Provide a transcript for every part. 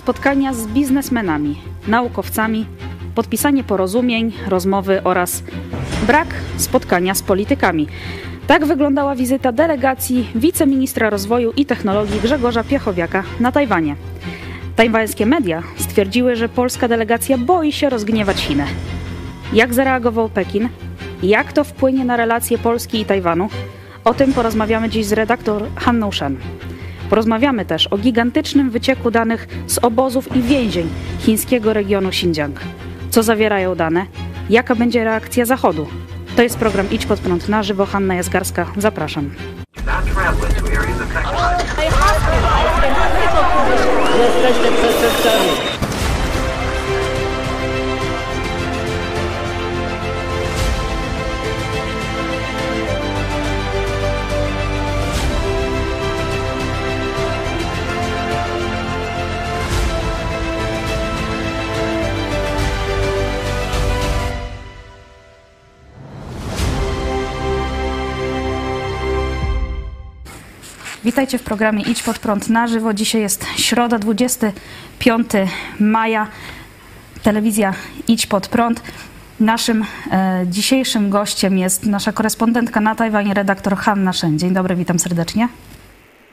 spotkania z biznesmenami, naukowcami, podpisanie porozumień, rozmowy oraz brak spotkania z politykami. Tak wyglądała wizyta delegacji wiceministra rozwoju i technologii Grzegorza Piechowiaka na Tajwanie. Tajwańskie media stwierdziły, że polska delegacja boi się rozgniewać Chinę. Jak zareagował Pekin? Jak to wpłynie na relacje Polski i Tajwanu? O tym porozmawiamy dziś z redaktor Hanną Shen. Porozmawiamy też o gigantycznym wycieku danych z obozów i więzień chińskiego regionu Xinjiang. Co zawierają dane? Jaka będzie reakcja Zachodu? To jest program Idź pod prąd na żywo. Hanna Jazgarska. Zapraszam. Witajcie w programie Idź pod prąd na żywo. Dzisiaj jest środa, 25 maja. Telewizja Idź pod prąd. Naszym e, dzisiejszym gościem jest nasza korespondentka na Tajwanie, redaktor Hanna Szen. Dzień dobry, witam serdecznie.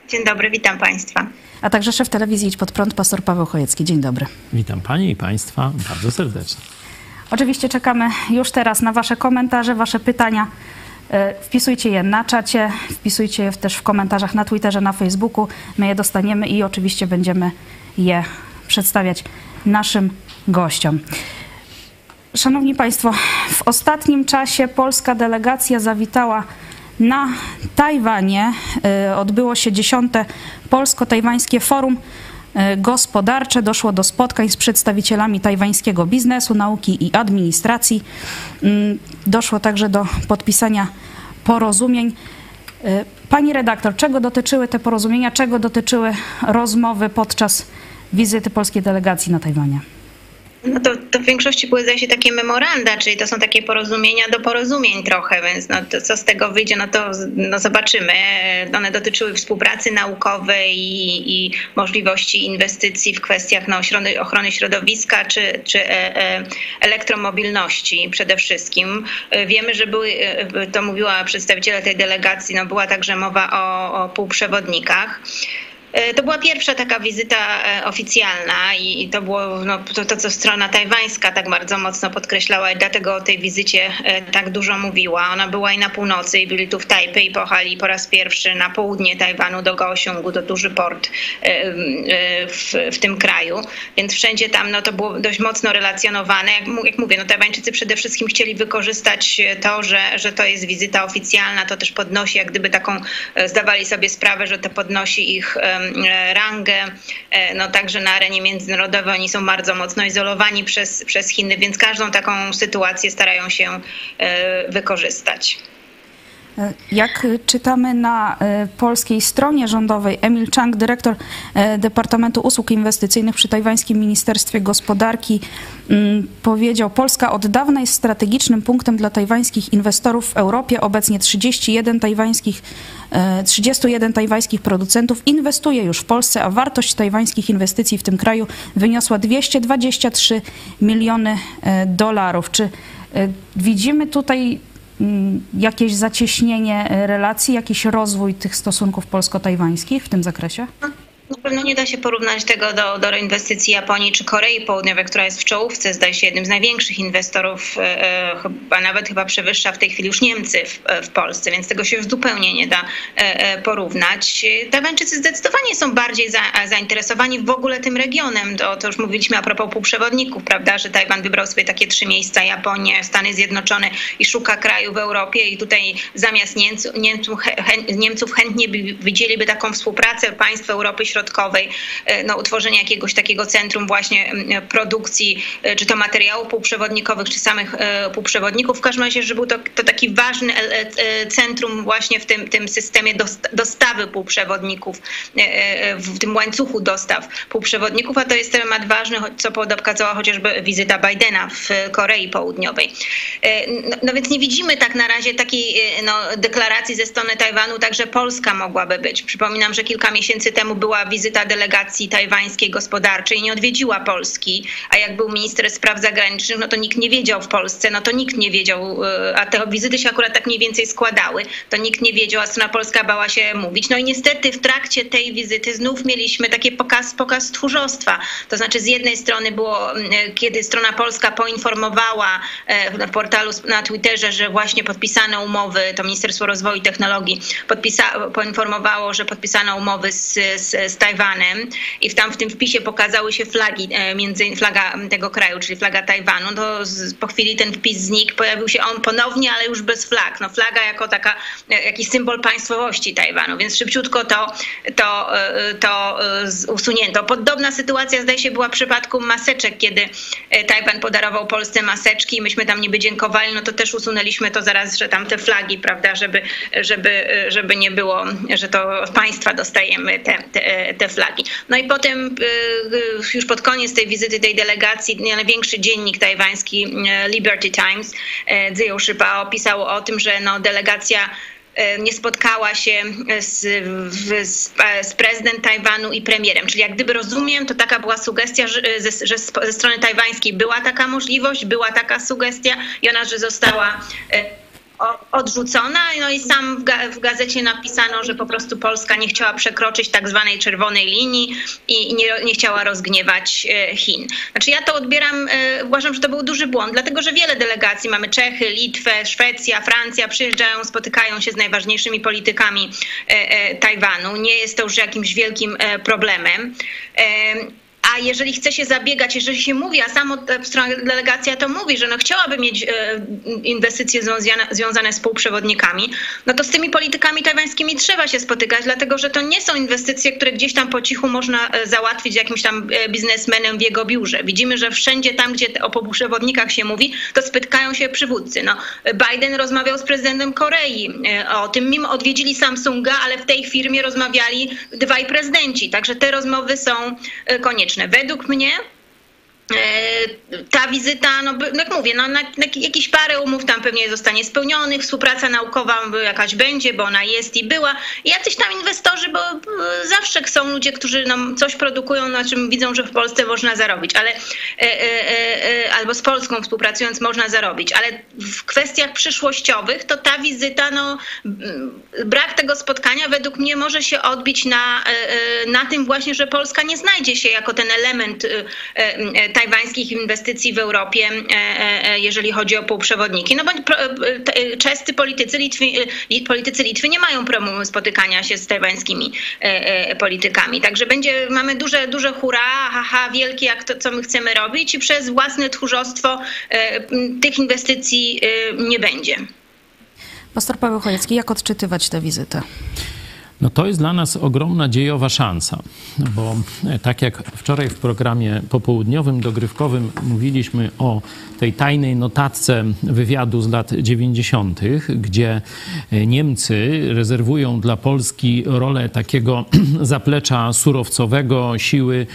Dzień dobry, witam Państwa. A także szef telewizji Idź pod prąd, pastor Paweł Chojecki. Dzień dobry. Witam Panie i Państwa bardzo serdecznie. Oczywiście czekamy już teraz na Wasze komentarze, Wasze pytania. E, Wpisujcie je na czacie, wpisujcie je też w komentarzach na Twitterze, na Facebooku. My je dostaniemy i oczywiście będziemy je przedstawiać naszym gościom. Szanowni Państwo, w ostatnim czasie polska delegacja zawitała na Tajwanie. E, Odbyło się dziesiąte Polsko-Tajwańskie Forum Gospodarcze. Doszło do spotkań z przedstawicielami tajwańskiego biznesu, nauki i administracji. Mm, Doszło także do podpisania porozumień. E, Pani redaktor, czego dotyczyły te porozumienia, czego dotyczyły rozmowy podczas wizyty polskiej delegacji na Tajwanie? No to, to w większości były zdaje się takie memoranda, czyli to są takie porozumienia do porozumień trochę, więc no to co z tego wyjdzie, no to no zobaczymy. One dotyczyły współpracy naukowej i, i możliwości inwestycji w kwestiach no, ochrony, środowiska czy, czy e, e, elektromobilności przede wszystkim. E, Wiemy, że były, to mówiła przedstawiciele tej delegacji, no była także mowa o, o półprzewodnikach. E, To była pierwsza taka wizyta e, oficjalna i to było no, to, to, co strona tajwańska tak bardzo mocno podkreślała i dlatego o tej wizycie e, tak dużo mówiła. Ona była i na północy i byli tu w Tajpej pojechali po raz pierwszy na południe Tajwanu do Kaohsiungu, to duży port w, w tym kraju, więc wszędzie tam no, to było dość mocno relacjonowane. Jak, jak mówię, no, Tajwańczycy przede wszystkim chcieli wykorzystać to, że, że to jest wizyta oficjalna, to też podnosi jak gdyby taką, zdawali sobie sprawę, że to podnosi ich rangę, e, no także na arenie międzynarodowej oni są bardzo mocno izolowani przez, przez Chiny, więc każdą taką sytuację starają się e, wykorzystać. Jak czytamy na e, polskiej stronie rządowej, Emil Chang, dyrektor e, Departamentu Usług Inwestycyjnych przy Tajwańskim Ministerstwie Gospodarki, mm, powiedział: Polska od dawna jest strategicznym punktem dla tajwańskich inwestorów w Europie. Obecnie 31 tajwańskich, e, 31 tajwańskich producentów inwestuje już w Polsce, a wartość tajwańskich inwestycji w tym kraju wyniosła 223 miliony e, dolarów. Czy e, widzimy tutaj jakieś zacieśnienie relacji, jakiś rozwój tych stosunków polsko-tajwańskich w tym zakresie? Pewno nie da się porównać tego do, do inwestycji Japonii czy Korei Południowej, która jest w czołówce, zdaje się jednym z największych inwestorów, e, e, chyba nawet chyba przewyższa w tej chwili już Niemcy w, e, w Polsce, więc tego się już zupełnie nie da porównać. Tajwańczycy zdecydowanie są bardziej za, zainteresowani w ogóle tym regionem. To, to już mówiliśmy a propos półprzewodników, prawda, że Tajwan wybrał sobie takie trzy miejsca, Japonię, Stany Zjednoczone i szuka kraju w Europie i tutaj zamiast Niemców, Niemców, chę- Niemców chętnie by, widzieliby taką współpracę państw Europy Środkowej, e, no, utworzenie jakiegoś takiego centrum właśnie produkcji, e, czy to materiałów półprzewodnikowych, czy samych e, półprzewodników. W każdym razie, że był to, to taki ważny centrum właśnie w tym, tym systemie dost- dostawy półprzewodników, w tym łańcuchu dostaw półprzewodników, a to jest temat ważny, co pokazała chociażby wizyta Bidena w Korei Południowej. No, no więc nie widzimy tak na razie takiej no, deklaracji ze strony Tajwanu, także Polska mogłaby być. Przypominam, że kilka miesięcy temu była wizyta delegacji tajwańskiej gospodarczej, nie odwiedziła Polski, a jak był minister spraw zagranicznych, no to nikt nie wiedział w Polsce, no to nikt nie wiedział, a te wizyty się akurat tak mniej więcej składały, to nikt nie wiedział, a strona polska bała się mówić. No i niestety w trakcie tej wizyty znów mieliśmy taki pokaz, pokaz tchórzostwa. To znaczy z jednej strony było, kiedy strona polska poinformowała w portalu na Twitterze, że właśnie podpisano umowy, to Ministerstwo Rozwoju i Technologii podpisa, poinformowało, że podpisano umowy z, z, z Tajwanem i tam w tym wpisie pokazały się flagi, między flaga tego kraju, czyli flaga Tajwanu. To po chwili ten wpis znikł, pojawił się on ponownie, ale już bez flag. No flaga jako taka, jakiś symbol państwowości Tajwanu, więc szybciutko to, to, to usunięto. Podobna sytuacja zdaje się była w przypadku maseczek, kiedy Tajwan podarował Polsce maseczki i myśmy tam niby dziękowali, no to też usunęliśmy to zaraz, że tam te flagi, prawda, żeby, żeby, żeby nie było, że to od państwa dostajemy te, te, te flagi. No i potem już pod koniec tej wizyty, tej delegacji, największy dziennik tajwański Liberty Times, Zio Szypa opisał o tym, że no, delegacja nie spotkała się z, z, z, prezydent Tajwanu i premierem. Czyli jak gdyby rozumiem, to taka była sugestia, że, że ze strony tajwańskiej była taka możliwość, była taka sugestia i ona, że została odrzucona. No i sam w, gazecie napisano, że po prostu Polska nie chciała przekroczyć tak zwanej czerwonej linii i nie, nie chciała rozgniewać Chin. Znaczy ja to odbieram, uważam, że to był duży błąd, dlatego że wiele delegacji, mamy Czechy, Litwę, Szwecja, Francja, przyjeżdżają, spotykają się z najważniejszymi politykami Tajwanu. Nie jest to już jakimś wielkim problemem. A jeżeli chce się zabiegać, jeżeli się mówi, a strona delegacja to mówi, że no chciałaby mieć inwestycje związane, z półprzewodnikami, no to z tymi politykami tajwańskimi trzeba się spotykać, dlatego że to nie są inwestycje, które gdzieś tam po cichu można załatwić jakimś tam biznesmenem w jego biurze. Widzimy, że wszędzie tam, gdzie o półprzewodnikach się mówi, to spotkają się przywódcy. No, Biden rozmawiał z prezydentem Korei o tym, mimo odwiedzili Samsunga, ale w tej firmie rozmawiali dwaj prezydenci, także te rozmowy są konieczne. Według mnie ta wizyta, no, no jak mówię, no, na, na jakieś parę umów tam pewnie zostanie spełnionych, współpraca naukowa jakaś będzie, bo ona jest i była. I jacyś tam inwestorzy, bo zawsze są ludzie, którzy no, coś produkują, na czym widzą, że w Polsce można zarobić, ale albo z Polską współpracując można zarobić, ale w kwestiach przyszłościowych to ta wizyta, no brak tego spotkania według mnie może się odbić na, na tym właśnie, że Polska nie znajdzie się jako ten element tajwańskich inwestycji w Europie, jeżeli chodzi o półprzewodniki. No bo czescy politycy Litwy, politycy Litwy nie mają problemu spotykania się z tajwańskimi politykami. Także będzie, mamy duże, duże hura, haha, wielkie jak to, co my chcemy robić i przez własne tchórzostwo tych inwestycji nie będzie. Pastor Paweł Chojecki, jak odczytywać tę wizytę? No to jest dla nas ogromna dziejowa szansa, bo tak jak wczoraj w programie popołudniowym, dogrywkowym mówiliśmy o tej tajnej notatce wywiadu z lat 90., gdzie Niemcy rezerwują dla Polski rolę takiego zaplecza surowcowego, siły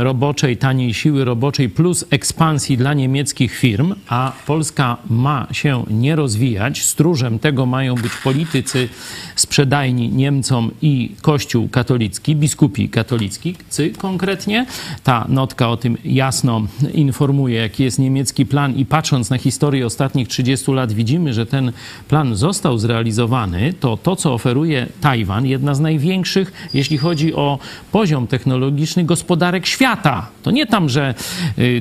roboczej, taniej siły roboczej plus ekspansji dla niemieckich firm, a Polska ma się nie rozwijać. Stróżem tego mają być politycy sprzedajni Niemcom i Kościół katolicki, biskupi katolicki konkretnie. Ta notka o tym jasno informuje, jaki jest niemiecki plan i patrząc na historię ostatnich 30 lat widzimy, że ten plan został zrealizowany, to to, co oferuje Tajwan, jedna z największych, jeśli chodzi o poziom technologiczny gospodarek świata. To nie tam, że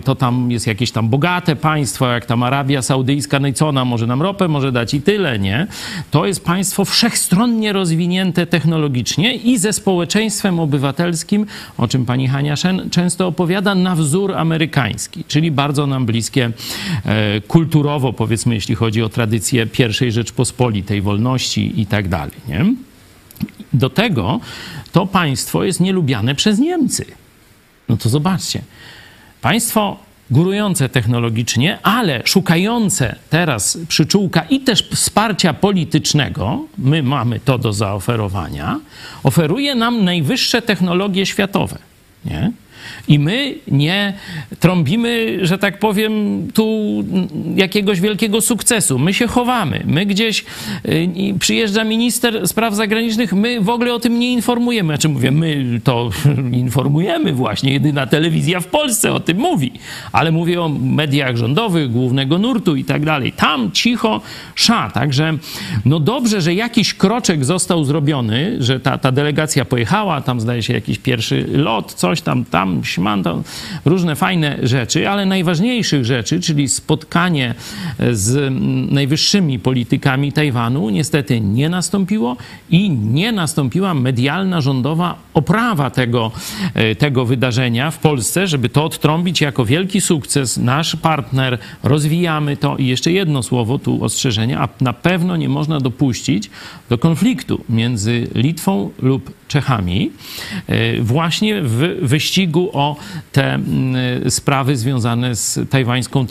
to tam jest jakieś tam bogate państwo, jak tam Arabia Saudyjska, no i co ona może nam ropę może dać i tyle, nie? To jest państwo wszechstronnie rozwinięte technologicznie i ze społeczeństwem obywatelskim, o czym pani Hania Szen często opowiada, na wzór amerykański, czyli bardzo nam bliskie kulturowo, powiedzmy, jeśli chodzi o tradycję pierwszej Rzeczpospolitej, wolności i tak dalej, nie? Do tego to państwo jest nielubiane przez Niemcy. No to zobaczcie. Państwo górujące technologicznie, ale szukające teraz przyczółka i też wsparcia politycznego, my mamy to do zaoferowania, oferuje nam najwyższe technologie światowe. Nie? I my nie trąbimy, że tak powiem, tu jakiegoś wielkiego sukcesu. My się chowamy. My gdzieś y, przyjeżdża minister spraw zagranicznych, my w ogóle o tym nie informujemy. Znaczy mówię, my to informujemy właśnie. Jedyna telewizja w Polsce o tym mówi. Ale mówię o mediach rządowych, głównego nurtu i tak dalej. Tam cicho sza. Także no dobrze, że jakiś kroczek został zrobiony, że ta, ta delegacja pojechała, tam zdaje się jakiś pierwszy lot, coś tam, tam, tam, różne fajne rzeczy, ale najważniejszych rzeczy, czyli spotkanie z najwyższymi politykami Tajwanu, niestety nie nastąpiło i nie nastąpiła medialna, rządowa oprawa tego, e, tego wydarzenia w Polsce, żeby to odtrąbić jako wielki sukces. Nasz partner, rozwijamy to i jeszcze jedno słowo tu ostrzeżenia, a na pewno nie można dopuścić do konfliktu między Litwą lub Czechami e, właśnie w wyścigu o te sprawy związane z tajwańską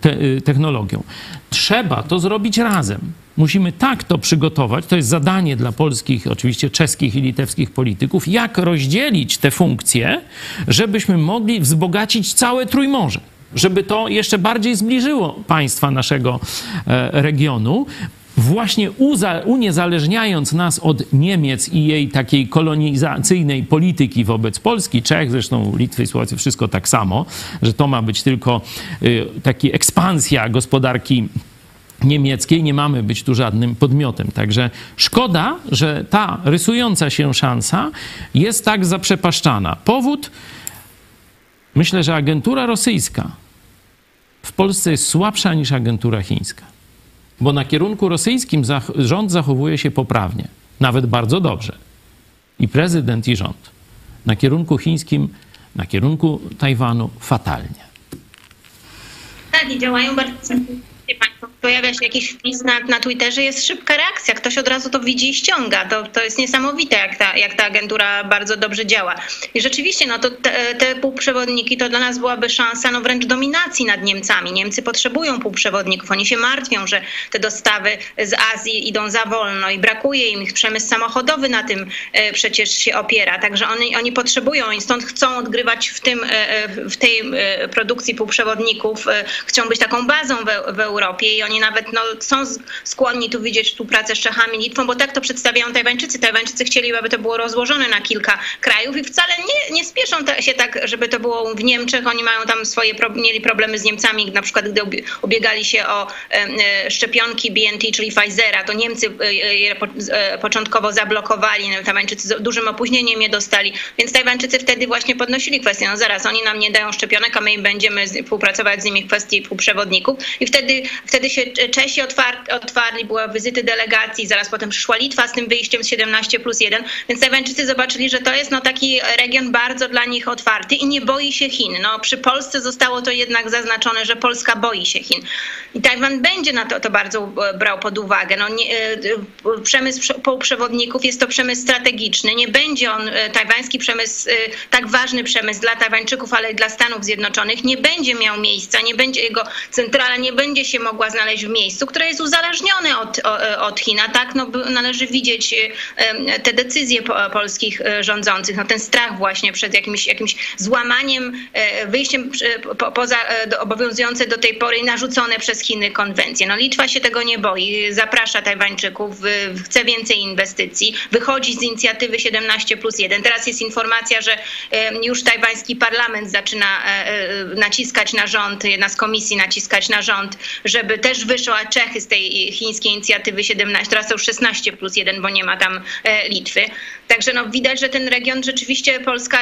te e, technologią. Trzeba to zrobić razem. Musimy tak to przygotować, to jest zadanie dla polskich, oczywiście czeskich i litewskich polityków, jak rozdzielić te funkcje, żebyśmy mogli wzbogacić całe Trójmorze żeby to jeszcze bardziej zbliżyło państwa naszego e, regionu, właśnie uniezależniając nas od Niemiec i jej takiej kolonizacyjnej polityki wobec Polski, Czech, zresztą Litwy Słowacji, wszystko tak samo, że to ma być tylko y, taki ekspansja gospodarki niemieckiej, nie mamy być tu żadnym podmiotem. Także szkoda, że ta rysująca się szansa jest tak zaprzepaszczana. Powód, myślę, że agentura rosyjska w Polsce jest słabsza niż agentura chińska bo na kierunku rosyjskim rząd zachowuje się poprawnie, nawet bardzo dobrze. I prezydent, i rząd. Na kierunku chińskim, na kierunku Tajwanu fatalnie. Tak, i działają bardzo pojawia się jakiś wpis na, na Twitterze, jest szybka reakcja. Ktoś od razu to widzi i ściąga. To, to jest niesamowite, jak ta, jak ta agentura bardzo dobrze działa. I rzeczywiście, no to te, te półprzewodniki to dla nas byłaby szansa no wręcz dominacji nad Niemcami. Niemcy potrzebują półprzewodników. Oni się martwią, że te dostawy z Azji idą za wolno i brakuje im. Ich przemysł samochodowy na tym e, przecież się opiera. Także oni, oni potrzebują i stąd chcą odgrywać w, tym, e, e, w tej produkcji półprzewodników, chcą być taką bazą w, w Europie i oni nawet no, są skłonni tu widzieć współpracę z Czechami, Litwą, bo tak to przedstawiają Tajwańczycy. Tajwańczycy chcieli, aby to było rozłożone na kilka krajów i wcale nie, nie spieszą się tak, żeby to było w Niemczech. Oni mają tam swoje, mieli problemy z Niemcami, na przykład gdy ubiegali się o e, szczepionki BNT, czyli Pfizera, to Niemcy e, je e, początkowo zablokowali, no, Tajwańczycy z dużym opóźnieniem je dostali, więc Tajwańczycy wtedy właśnie podnosili kwestię, no zaraz, oni nam nie dają szczepionek, a my będziemy współpracować z nimi w kwestii półprzewodników i wtedy, wtedy się Czesi otwarli, otwarli, wizyty delegacji, zaraz potem przyszła Litwa z tym wyjściem z 17 plus 1, więc Tajwańczycy zobaczyli, że to jest no, taki region bardzo dla nich otwarty i nie boi się Chin. No, przy Polsce zostało to jednak zaznaczone, że Polska boi się Chin. I Tajwan będzie na to, to bardzo e, brał pod uwagę. No, nie, e, przemysł półprzewodników jest to przemysł strategiczny. Nie będzie on, e, tajwański przemysł, tak ważny przemysł dla Tajwańczyków, ale i dla Stanów Zjednoczonych, nie będzie miał miejsca, nie będzie jego centrala, nie będzie się mogła znaleźć w miejscu, które jest uzależnione od, od Chin. A tak no, należy widzieć te decyzje polskich rządzących, no, ten strach właśnie przed jakimś, jakimś złamaniem, wyjściem poza obowiązujące do tej pory i narzucone przez Chiny konwencje. No Litwa się tego nie boi, zaprasza Tajwańczyków, chce więcej inwestycji, wychodzi z inicjatywy 17 plus 1. Teraz jest informacja, że już tajwański parlament zaczyna e, e, naciskać na rząd, jedna z komisji naciskać na rząd, żeby też wyszła Czechy z tej chińskiej inicjatywy 17, teraz już 16 plus 1, bo nie ma tam e, Litwy. Także no, widać, że ten region rzeczywiście Polska,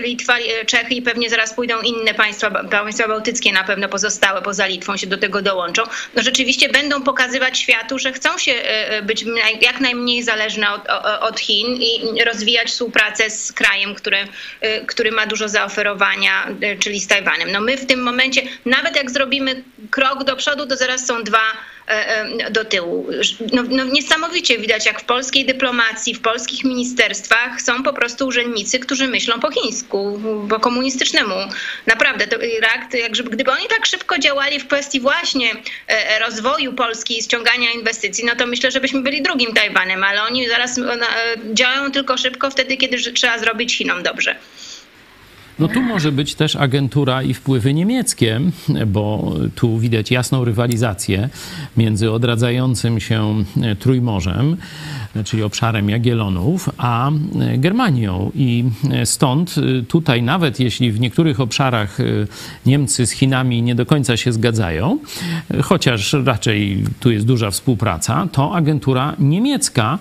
Litwa, Czechy i pewnie zaraz pójdą inne państwa, państwa bałtyckie na pewno pozostałe poza Litwą się do tego dołączą. No rzeczywiście będą pokazywać światu, że chcą się e, e, być jak najmniej zależne od, od Chin i rozwijać współpracę z krajem, który, e, który ma dużo zaoferowania, czyli z Tajwanem. No my w tym momencie, nawet jak zrobimy krok do przodu, to zaraz są dwa E, e, do tyłu. No, no niesamowicie widać, jak w polskiej dyplomacji, w polskich ministerstwach są po prostu urzędnicy, którzy myślą po chińsku, po komunistycznemu. Naprawdę, to jak, gdyby oni tak szybko działali w kwestii właśnie e, rozwoju Polski i ściągania inwestycji, no to myślę, że byśmy byli drugim Tajwanem, ale oni zaraz działają tylko szybko wtedy, kiedy trzeba zrobić Chinom dobrze. No tu może być też agentura i wpływy niemieckie, bo tu widać jasną rywalizację między odradzającym się Trójmorzem, czyli obszarem Jagiellonów, a Germanią. I stąd tutaj, nawet jeśli w niektórych obszarach Niemcy z Chinami nie do końca się zgadzają, chociaż raczej tu jest duża współpraca, to agentura niemiecka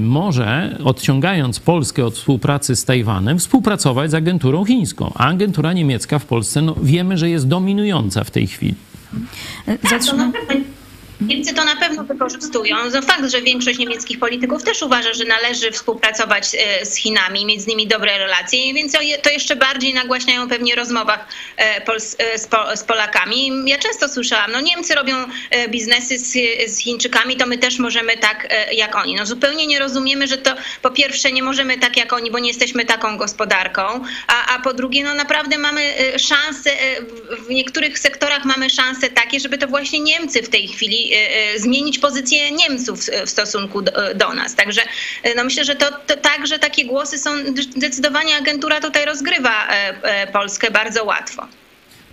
może, odciągając Polskę od współpracy z Tajwanem, współpracować z agenturą chińską. A agentura niemiecka w Polsce, no, wiemy, że jest dominująca w tej chwili. Zatrzymam. Niemcy to na pewno wykorzystują. No fakt, że większość niemieckich polityków też uważa, że należy współpracować e, z Chinami, mieć z nimi dobre relacje, więc to jeszcze bardziej nagłaśniają pewnie rozmowach e, e, z Polakami. Ja często słyszałam, no Niemcy robią biznesy z, Chińczykami, to my też możemy tak jak oni. No zupełnie nie rozumiemy, że to po pierwsze nie możemy tak jak oni, bo nie jesteśmy taką gospodarką, a, a po drugie no naprawdę mamy szanse, w niektórych sektorach mamy szanse takie, żeby to właśnie Niemcy w tej chwili Y, y, zmienić pozycję Niemców w stosunku do, nas. Także y, no myślę, że to, to także takie głosy są, zdecydowanie agentura tutaj rozgrywa e, e, Polskę bardzo łatwo.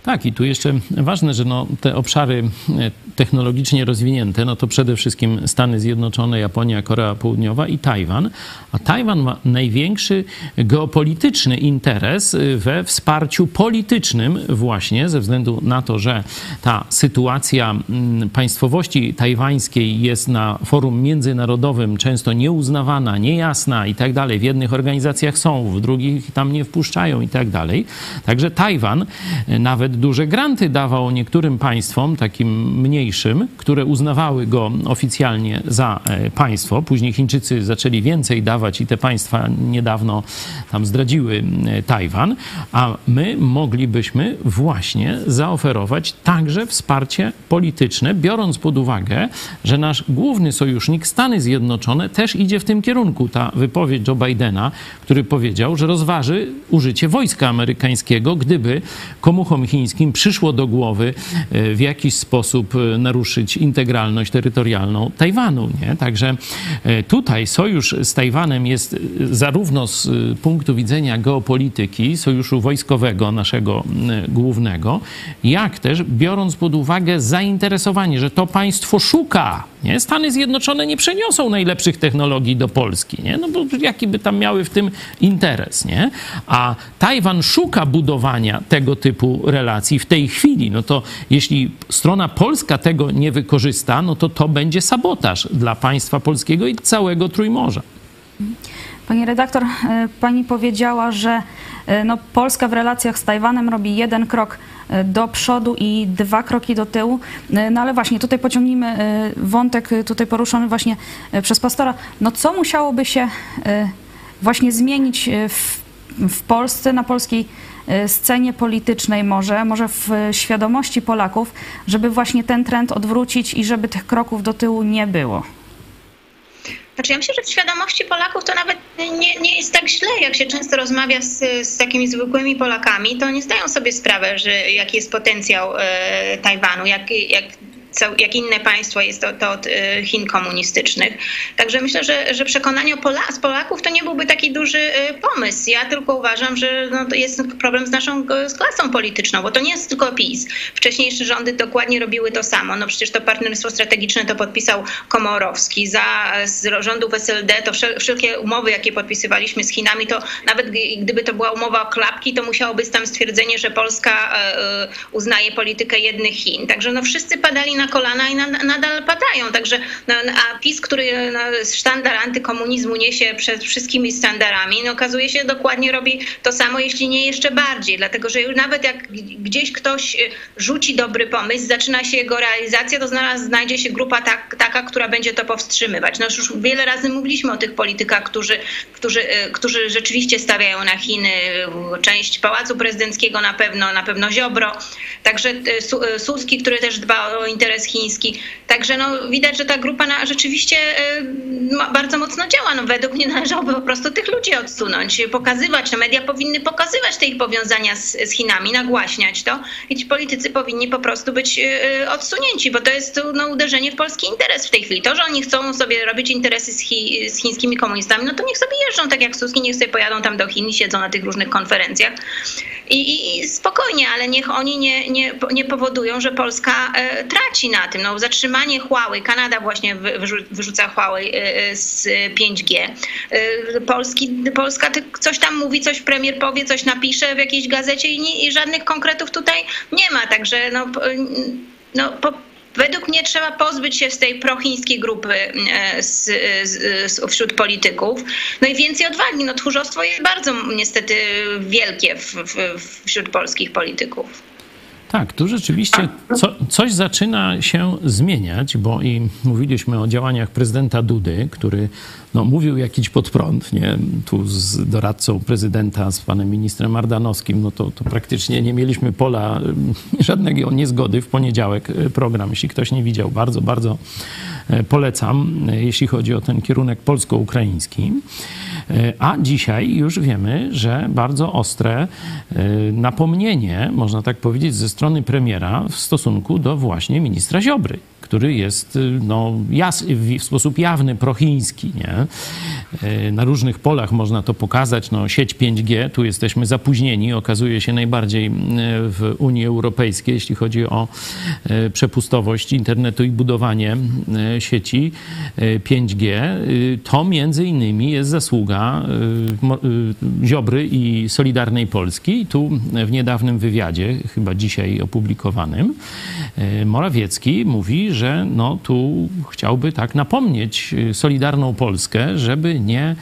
Tak, i tu jeszcze ważne, że no, te obszary e, technologicznie rozwinięte, no to przede wszystkim Stany Zjednoczone, Japonia, Korea Południowa i Tajwan. A Tajwan ma największy geopolityczny interes we wsparciu politycznym właśnie ze względu na to, że ta sytuacja mm, państwowości tajwańskiej jest na forum międzynarodowym często nieuznawana, niejasna i tak dalej. W jednych organizacjach są, w drugich tam nie wpuszczają i tak dalej. Także Tajwan e, nawet duże granty dawał niektórym państwom, takim które uznawały go oficjalnie za e, państwo. Później Chińczycy zaczęli więcej dawać i te państwa niedawno tam zdradziły Tajwan, a my moglibyśmy właśnie zaoferować także wsparcie polityczne, biorąc pod uwagę, że nasz główny sojusznik, Stany Zjednoczone, też idzie w tym kierunku. Ta wypowiedź Joe Bidena, który powiedział, że rozważy użycie wojska amerykańskiego, gdyby komuchom chińskim chińskim przyszło do głowy e, w jakiś sposób e, naruszyć integralność terytorialną Tajwanu. Nie? Także e, tutaj sojusz z Tajwanem jest zarówno z punktu widzenia geopolityki, sojuszu wojskowego naszego głównego, jak też biorąc pod uwagę zainteresowanie, że to państwo szuka. Nie? Stany Zjednoczone nie przeniosą najlepszych technologii do Polski, nie? no bo jaki by tam miały w tym interes, nie? A Tajwan szuka budowania tego typu relacji w tej chwili, no to jeśli strona polska tego nie wykorzysta, no to to będzie sabotaż dla państwa polskiego i całego Trójmorza. Pani redaktor, e, pani powiedziała, że e, no, Polska w relacjach z Tajwanem robi jeden krok do przodu i dwa kroki do tyłu. No ale właśnie tutaj pociągnijmy wątek tutaj poruszony właśnie przez pastora. No co musiałoby się właśnie zmienić w, w Polsce, na polskiej scenie politycznej może, może w świadomości Polaków, żeby właśnie ten trend odwrócić i żeby tych kroków do tyłu nie było? Znaczy ja myślę, że w świadomości Polaków to nawet nie, nie jest tak źle, jak się często rozmawia z, z takimi zwykłymi Polakami, to nie zdają sobie sprawę, że jaki jest potencjał e, Tajwanu, jak, jak jak inne państwo jest to, to od y, Chin komunistycznych. Także myślę, że, że przekonanie Pola, z Polaków to nie byłby taki duży y, pomysł. Ja tylko uważam, że no, to jest problem z naszą z klasą polityczną, bo to nie jest tylko PiS. Wcześniejsze rządy dokładnie robiły to samo. No przecież to partnerstwo strategiczne to podpisał Komorowski. Za z rządów SLD to wszelkie umowy, jakie podpisywaliśmy z Chinami, to nawet gdyby to była umowa o klapki, to musiało być tam stwierdzenie, że Polska e, e, uznaje politykę jednych Chin. Także no wszyscy padali na kolana i nadal padają. Także, no, a PiS, który no, sztandar antykomunizmu niesie przed wszystkimi standardami, no, okazuje się dokładnie robi to samo, jeśli nie jeszcze bardziej. Dlatego, że już nawet jak gdzieś ktoś y, rzuci dobry pomysł, zaczyna się jego realizacja, to znalaz, znajdzie się grupa tak, taka, która będzie to powstrzymywać. No już wiele razy mówiliśmy o tych politykach, którzy, którzy, y, którzy rzeczywiście stawiają na Chiny. Część Pałacu Prezydenckiego na pewno, na pewno Ziobro. Także y, Suski, który też dba o interes interes chiński. Także no, widać, że ta grupa na, rzeczywiście y, bardzo mocno działa. No, według mnie należałoby po prostu tych ludzi odsunąć, pokazywać, no, media powinny pokazywać te ich powiązania z, z Chinami, nagłaśniać to i ci politycy powinni po prostu być y, odsunięci, bo to jest no, uderzenie w polski interes w tej chwili. To, że oni chcą sobie robić interesy z, chi, z chińskimi komunistami, no to niech sobie jeżdżą tak jak Suski, niech sobie pojadą tam do Chin i siedzą na tych różnych konferencjach i, i, i spokojnie, ale niech oni nie, nie, nie powodują, że Polska e, traci na tym. No, zatrzymanie Huawei, Kanada właśnie wy, wyrzu- wyrzuca Huawei e, z 5G. E, Polski, Polska coś tam mówi, coś premier powie, coś napisze w jakiejś gazecie i, nie, i żadnych konkretów tutaj nie ma. Także no, no po, Według mnie trzeba pozbyć się z tej prochińskiej grupy z, z, wśród polityków. No i więcej odwagi. No, tchórzostwo jest bardzo niestety wielkie w, w, wśród polskich polityków. Tak, tu rzeczywiście co, coś zaczyna się zmieniać, bo i mówiliśmy o działaniach prezydenta Dudy, który no, mówił jakiś pod prąd, nie? Tu z doradcą prezydenta, z panem ministrem Ardanowskim, no to, to praktycznie nie mieliśmy pola żadnego niezgody. W poniedziałek e, program, jeśli ktoś nie widział, bardzo, bardzo e, polecam, e, jeśli chodzi o ten kierunek polsko-ukraiński. A dzisiaj już wiemy, że bardzo ostre napomnienie, można tak powiedzieć, ze strony premiera w stosunku do właśnie ministra Ziobry który jest no, jas, w sposób jawny prochiński. Nie? Na różnych polach można to pokazać. No, sieć 5G, tu jesteśmy zapóźnieni, okazuje się najbardziej w Unii Europejskiej, jeśli chodzi o przepustowość internetu i budowanie sieci 5G. To między innymi jest zasługa Ziobry i Solidarnej Polski. I tu w niedawnym wywiadzie, chyba dzisiaj opublikowanym, Morawiecki mówi, że no, tu chciałby tak napomnieć Solidarną Polskę, żeby nie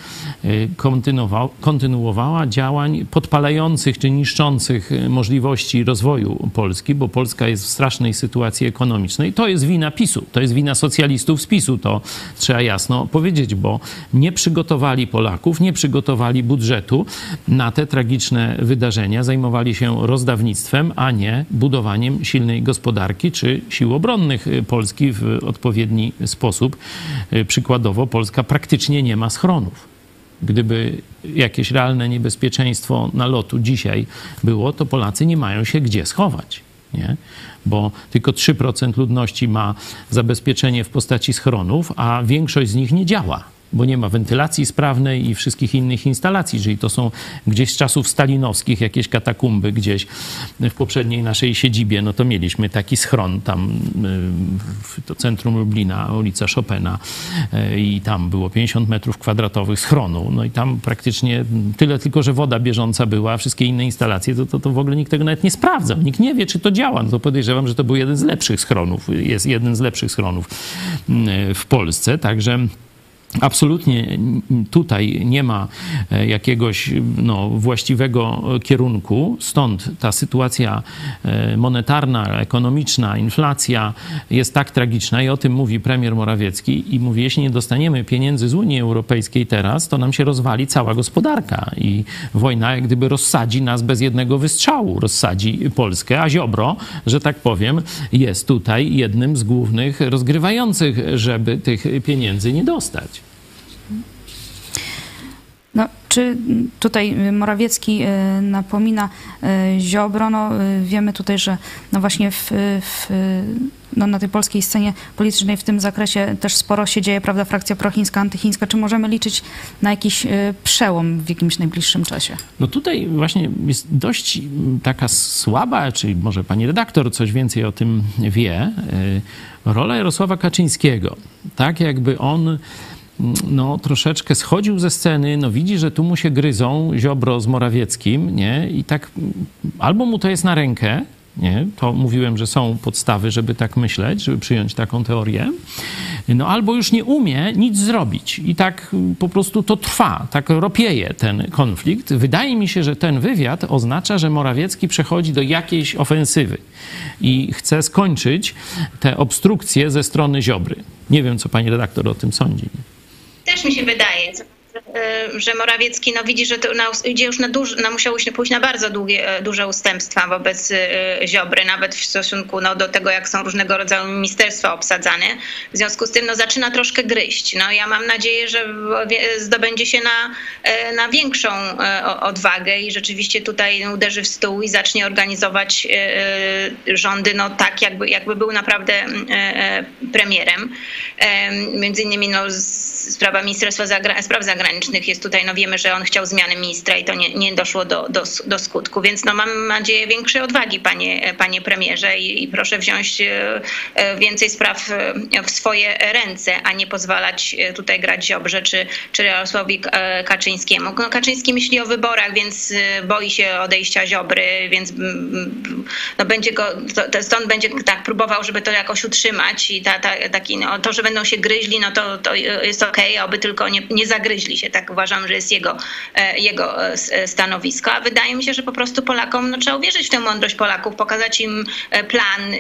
kontynuowała działań podpalających czy niszczących możliwości rozwoju Polski, bo Polska jest w strasznej sytuacji ekonomicznej. To jest wina PiSu, to jest wina socjalistów z PiSu, to trzeba jasno powiedzieć, bo nie przygotowali Polaków, nie przygotowali budżetu na te tragiczne wydarzenia, zajmowali się rozdawnictwem, a nie budowaniem silnej gospodarki czy sił obronnych Polski w odpowiedni sposób. Przykładowo Polska praktycznie nie ma schronów. Gdyby jakieś realne niebezpieczeństwo nalotu dzisiaj było, to Polacy nie mają się gdzie schować. Nie? Bo tylko 3% ludności ma zabezpieczenie w postaci schronów, a większość z nich nie działa bo nie ma wentylacji sprawnej i wszystkich innych instalacji. Jeżeli to są gdzieś z czasów stalinowskich jakieś katakumby gdzieś w poprzedniej naszej siedzibie, no to mieliśmy taki schron tam w to centrum Lublina, ulica Chopina i tam było 50 metrów kwadratowych schronu. No i tam praktycznie tyle tylko, że woda bieżąca była, wszystkie inne instalacje, to, to, to w ogóle nikt tego nawet nie sprawdzał. Nikt nie wie, czy to działa. No to podejrzewam, że to był jeden z lepszych schronów. Jest jeden z lepszych schronów w Polsce. Także Absolutnie tutaj nie ma jakiegoś no, właściwego kierunku, stąd ta sytuacja monetarna, ekonomiczna, inflacja jest tak tragiczna i o tym mówi premier Morawiecki. I mówi, jeśli nie dostaniemy pieniędzy z Unii Europejskiej teraz, to nam się rozwali cała gospodarka. I wojna jak gdyby rozsadzi nas bez jednego wystrzału, rozsadzi Polskę, a Ziobro, że tak powiem, jest tutaj jednym z głównych rozgrywających, żeby tych pieniędzy nie dostać. Czy tutaj Morawiecki napomina Ziobro? No, wiemy tutaj, że no właśnie w, w, no na tej polskiej scenie politycznej w tym zakresie też sporo się dzieje, prawda, frakcja prochińska, antychińska. Czy możemy liczyć na jakiś przełom w jakimś najbliższym czasie? No tutaj właśnie jest dość taka słaba, czy może pani redaktor coś więcej o tym wie, rola Jarosława Kaczyńskiego. Tak jakby on no, troszeczkę schodził ze sceny, no widzi, że tu mu się gryzą Ziobro z Morawieckim, nie? I tak albo mu to jest na rękę, nie? To mówiłem, że są podstawy, żeby tak myśleć, żeby przyjąć taką teorię. No albo już nie umie nic zrobić i tak po prostu to trwa, tak ropieje ten konflikt. Wydaje mi się, że ten wywiad oznacza, że Morawiecki przechodzi do jakiejś ofensywy i chce skończyć te obstrukcje ze strony Ziobry. Nie wiem, co pani redaktor o tym sądzi. Też mi się wydaje, że Morawiecki no, widzi, że to na, idzie już na duży, no, musiał pójść na bardzo długie, duże ustępstwa wobec Ziobry, nawet w stosunku no, do tego, jak są różnego rodzaju ministerstwa obsadzane. W związku z tym no, zaczyna troszkę gryźć. No, ja mam nadzieję, że zdobędzie się na, na większą odwagę i rzeczywiście tutaj uderzy w stół i zacznie organizować rządy no, tak, jakby, jakby był naprawdę premierem. Między innymi no, z sprawa Ministerstwa Zagra Spraw Zagranicznych jest tutaj, no wiemy, że on chciał zmiany ministra i to nie, nie doszło do, do, do skutku, więc no mam nadzieję większej odwagi, panie, panie premierze i, i proszę wziąć więcej spraw w swoje ręce, a nie pozwalać tutaj grać Ziobrze czy, czy Jarosławowi Kaczyńskiemu. No, Kaczyński myśli o wyborach, więc boi się odejścia Ziobry, więc no będzie go, to, stąd będzie tak próbował, żeby to jakoś utrzymać i ta, ta, taki, no, to, że będą się gryźli, no to, to jest okej, okay, oby tylko nie, nie zagryźli się, tak uważam, że jest jego, e, jego e, e, stanowisko, a wydaje mi się, że po prostu Polakom, no trzeba uwierzyć w tę mądrość Polaków, pokazać im plan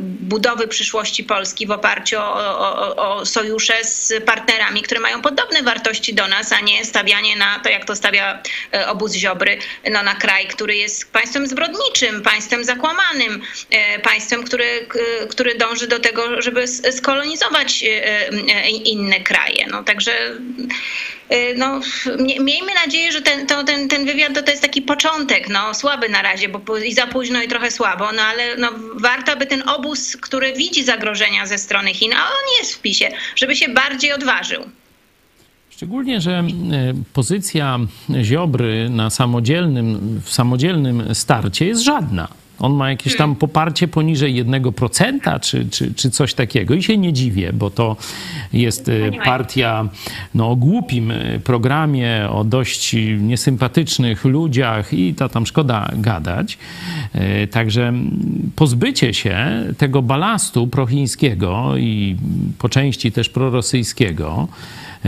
budowy przyszłości Polski w oparciu o, o, o sojusze z partnerami, które mają podobne wartości do nas, a nie stawianie na to, jak to stawia obóz Ziobry, no, na kraj, który jest państwem zbrodniczym, państwem zakłamanym, państwem, który, który dąży do tego, żeby skolonizować inne kraje. No, także no, miejmy nadzieję, że ten, to, ten, ten wywiad to, to jest taki początek, no, słaby na razie, bo i za późno i trochę słabo, no ale no, warto by ten obóz, który widzi zagrożenia ze strony Chin, a on jest w PiSie, żeby się bardziej odważył. Szczególnie, że e, pozycja Ziobry na samodzielnym, w samodzielnym starcie jest żadna. On ma jakieś tam poparcie poniżej 1% czy, czy, czy coś takiego. I się nie dziwię, bo to jest e, partia no, o głupim e, programie, o dość niesympatycznych ludziach i to tam szkoda gadać. Także pozbycie się tego balastu prochińskiego i po części też prorosyjskiego,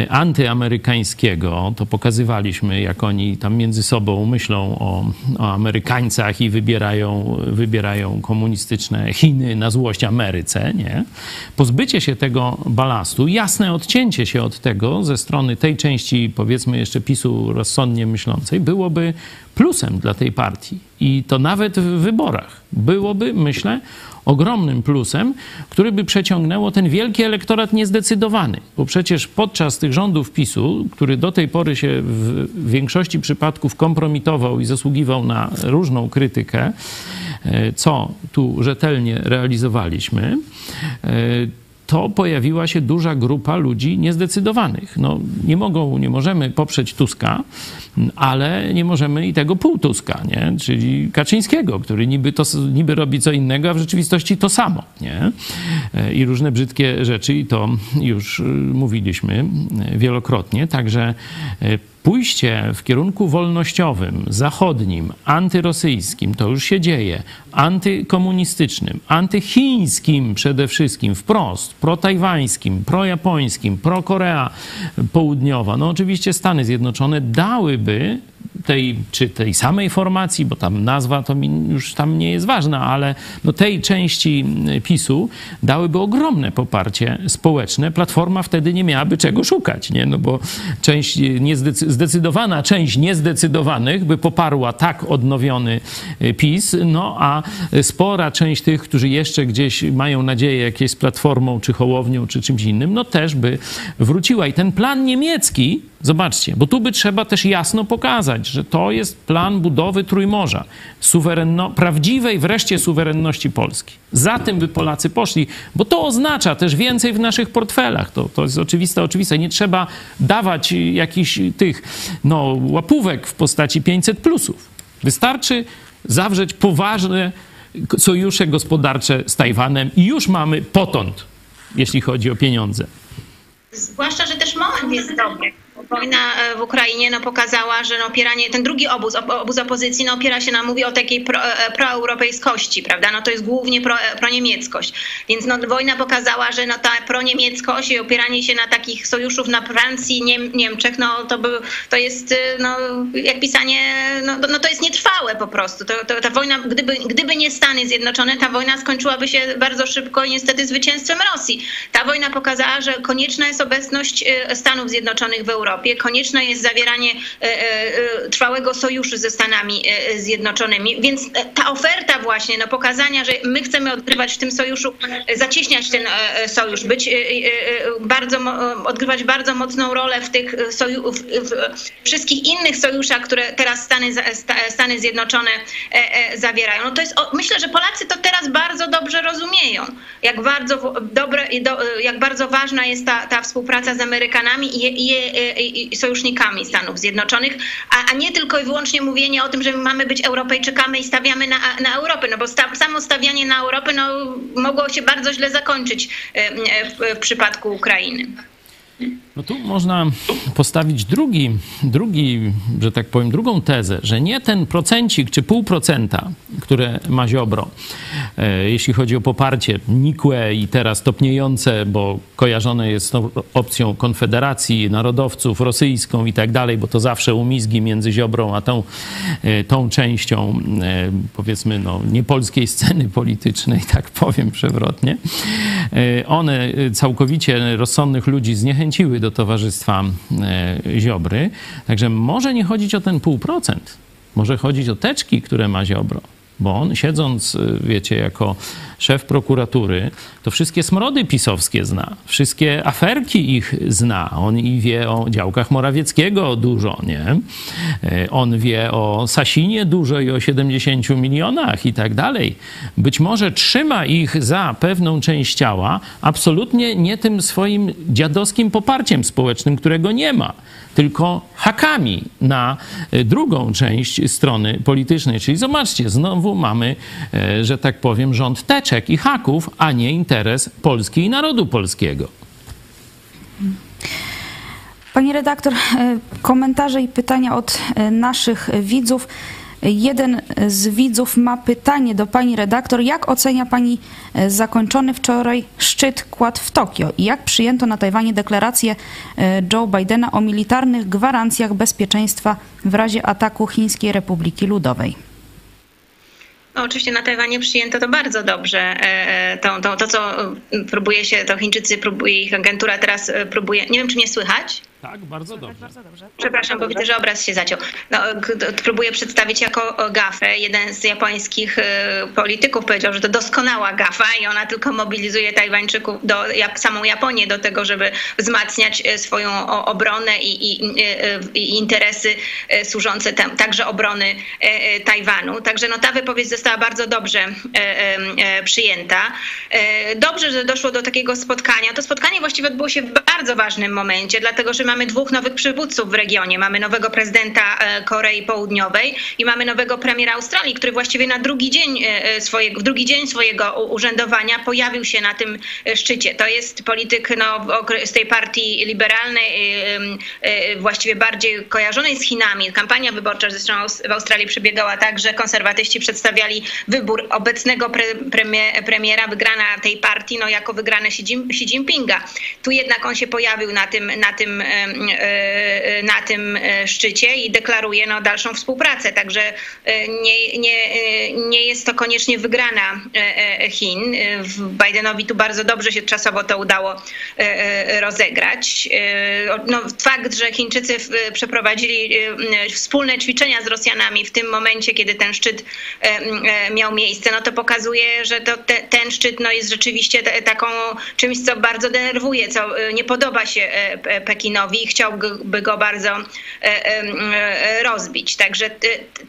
antyamerykańskiego, to pokazywaliśmy, jak oni tam między sobą myślą o, o Amerykańcach i wybierają, wybierają komunistyczne Chiny na złość Ameryce, nie? Pozbycie się tego balastu, jasne odcięcie się od tego ze strony tej części, powiedzmy jeszcze PiSu rozsądnie myślącej, byłoby plusem dla tej partii. I to nawet w wyborach byłoby, myślę, ogromnym plusem, który by przeciągnęło ten wielki elektorat niezdecydowany. Bo przecież podczas tych rządów PiSu, który do tej pory się w większości przypadków kompromitował i zasługiwał na różną krytykę, e, co tu rzetelnie realizowaliśmy, e, to pojawiła się duża grupa ludzi niezdecydowanych. No, nie mogą, nie możemy poprzeć Tuska, ale nie możemy i tego pół Tuska, nie? czyli Kaczyńskiego, który niby, to, niby robi co innego, a w rzeczywistości to samo. Nie? I różne brzydkie rzeczy, i to już y, mówiliśmy wielokrotnie. Także y, pójście w kierunku wolnościowym, zachodnim, antyrosyjskim, to już się dzieje, antykomunistycznym, antychińskim przede wszystkim, wprost, protajwańskim, projapońskim, pro-Korea Południowa, no oczywiście Stany Zjednoczone dałyby tej, czy tej samej formacji, bo tam nazwa to już tam nie jest ważna, ale no tej części PiSu dałyby ogromne poparcie społeczne. Platforma wtedy nie miałaby czego szukać, nie? No bo część zdecydowana część niezdecydowanych by poparła tak odnowiony y, PiS, no a spora część tych, którzy jeszcze gdzieś mają nadzieję jakieś z Platformą, czy Hołownią, czy czymś innym, no też by wróciła. I ten plan niemiecki, zobaczcie, bo tu by trzeba też jasno pokazać, że to jest plan budowy Trójmorza, suwerenno, prawdziwej wreszcie suwerenności Polski. Za tym by Polacy poszli, bo to oznacza też więcej w naszych portfelach. To, to jest oczywiste, oczywiste. Nie trzeba dawać jakichś tych no, łapówek w postaci 500 plusów. Wystarczy zawrzeć poważne sojusze gospodarcze z Tajwanem i już mamy potąd, jeśli chodzi o pieniądze. Zwłaszcza, że też moment jest dobry. Wojna e, w Ukrainie no, pokazała, że no, opieranie, ten drugi obóz, obóz opozycji, no, opiera się na, mówi o takiej pro, e, proeuropejskości, prawda? No, to jest głównie pro, e, proniemieckość. Więc no, wojna pokazała, że no, ta proniemieckość i opieranie się na takich sojuszów na Francji, Niem, Niemczech, no, to, by, to jest no, jak pisanie, no, no to jest nietrwałe po prostu. To, to, ta wojna, gdyby, gdyby nie Stany Zjednoczone, ta wojna skończyłaby się bardzo szybko i niestety zwycięstwem Rosji. Ta wojna pokazała, że konieczna jest obecność Stanów Zjednoczonych w Europie Europie, konieczne jest zawieranie trwałego sojuszu ze Stanami Zjednoczonymi. Więc ta oferta właśnie, no pokazania, że my chcemy odgrywać w tym sojuszu, zacieśniać ten sojusz, być bardzo, odgrywać bardzo mocną rolę w tych soju, w, w wszystkich innych sojuszach, które teraz Stany, Stany Zjednoczone zawierają. No to jest, myślę, że Polacy to teraz bardzo dobrze rozumieją, jak bardzo dobre, jak bardzo ważna jest ta, ta współpraca z Amerykanami i, i, i sojusznikami Stanów Zjednoczonych, a, a, nie tylko i wyłącznie mówienie o tym, że mamy być Europejczykami i stawiamy na, na Europę, no bo sta, samo stawianie na Europę no, mogło się bardzo źle zakończyć w, w przypadku Ukrainy. No tu można postawić drugi, drugi, że tak powiem, drugą tezę, że nie ten procencik czy pół procenta, które ma Ziobro, e, jeśli chodzi o poparcie nikłe i teraz topniejące, bo kojarzone jest tą opcją Konfederacji, Narodowców, rosyjską i tak dalej, bo to zawsze umizgi między Ziobrą a tą, e, tą częścią, e, powiedzmy, no, niepolskiej sceny politycznej, tak powiem przewrotnie. One całkowicie rozsądnych ludzi zniechęciły do towarzystwa e, Ziobry. Także może nie chodzić o ten pół procent. Może chodzić o teczki, które ma Ziobro. Bo on siedząc, y, wiecie, jako szef prokuratury, to wszystkie smrody pisowskie zna, wszystkie aferki ich zna. On i wie o działkach Morawieckiego dużo, nie? Y, on wie o Sasinie dużo i o 70 milionach i tak dalej. Być może trzyma ich za pewną część ciała, absolutnie nie tym swoim dziadowskim poparciem społecznym, którego nie ma tylko hakami na e, drugą część strony politycznej. Czyli zobaczcie, znowu mamy, e, że tak powiem, rząd teczek i haków, a nie interes Polski i narodu polskiego. Pani redaktor, e, komentarze i pytania od naszych widzów. Jeden z widzów ma pytanie do pani redaktor. Jak ocenia pani e, zakończony wczoraj szczyt kład w Tokio i jak przyjęto na Tajwanie deklarację e, Joe Bidena o militarnych gwarancjach bezpieczeństwa w razie ataku Chińskiej Republiki Ludowej? No, oczywiście na Tajwanie przyjęto to bardzo dobrze. E, to, to, to, co próbuje się, to Chińczycy próbuje, ich agentura teraz próbuje. Nie wiem, czy mnie słychać? Tak, bardzo dobrze. bardzo dobrze. Przepraszam, bo widzę, że obraz się zaciął. No, próbuję przedstawić jako gafę. Jeden z japońskich y, polityków powiedział, że to doskonała gafa i ona tylko mobilizuje Tajwańczyków, do, samą Japonię do tego, żeby wzmacniać y, swoją obronę i, i, y, i interesy służące tam, także obrony Tajwanu. Także no, ta wypowiedź została bardzo dobrze przyjęta. Dobrze, że doszło do takiego spotkania. To spotkanie właściwie odbyło się w bardzo ważnym momencie, dlatego że mamy dwóch nowych przywódców w regionie. Mamy nowego prezydenta e, Korei Południowej i mamy nowego premiera Australii, który właściwie na drugi dzień e, e, swojego, drugi dzień swojego urzędowania pojawił się na tym szczycie. To jest polityk no, z tej partii liberalnej, właściwie bardziej kojarzonej z Chinami. Kampania wyborcza zresztą w Australii przebiegała tak, że konserwatyści przedstawiali wybór obecnego pre, premiera, wygrana tej partii, no, jako wygrane Xi Jinpinga. Tu jednak on się pojawił na tym, na tym na tym e, szczycie i deklaruje no, dalszą współpracę. Także e, nie, nie, nie jest to koniecznie wygrana Chin. Bidenowi tu bardzo dobrze się czasowo to udało rozegrać. No, fakt, że Chińczycy przeprowadzili wspólne ćwiczenia z Rosjanami w tym momencie, kiedy ten szczyt miał miejsce, no to pokazuje, że to te, ten szczyt no, jest rzeczywiście taką czymś, co bardzo denerwuje, co nie podoba się Pekinowi i chciałby go bardzo e, e, rozbić. Także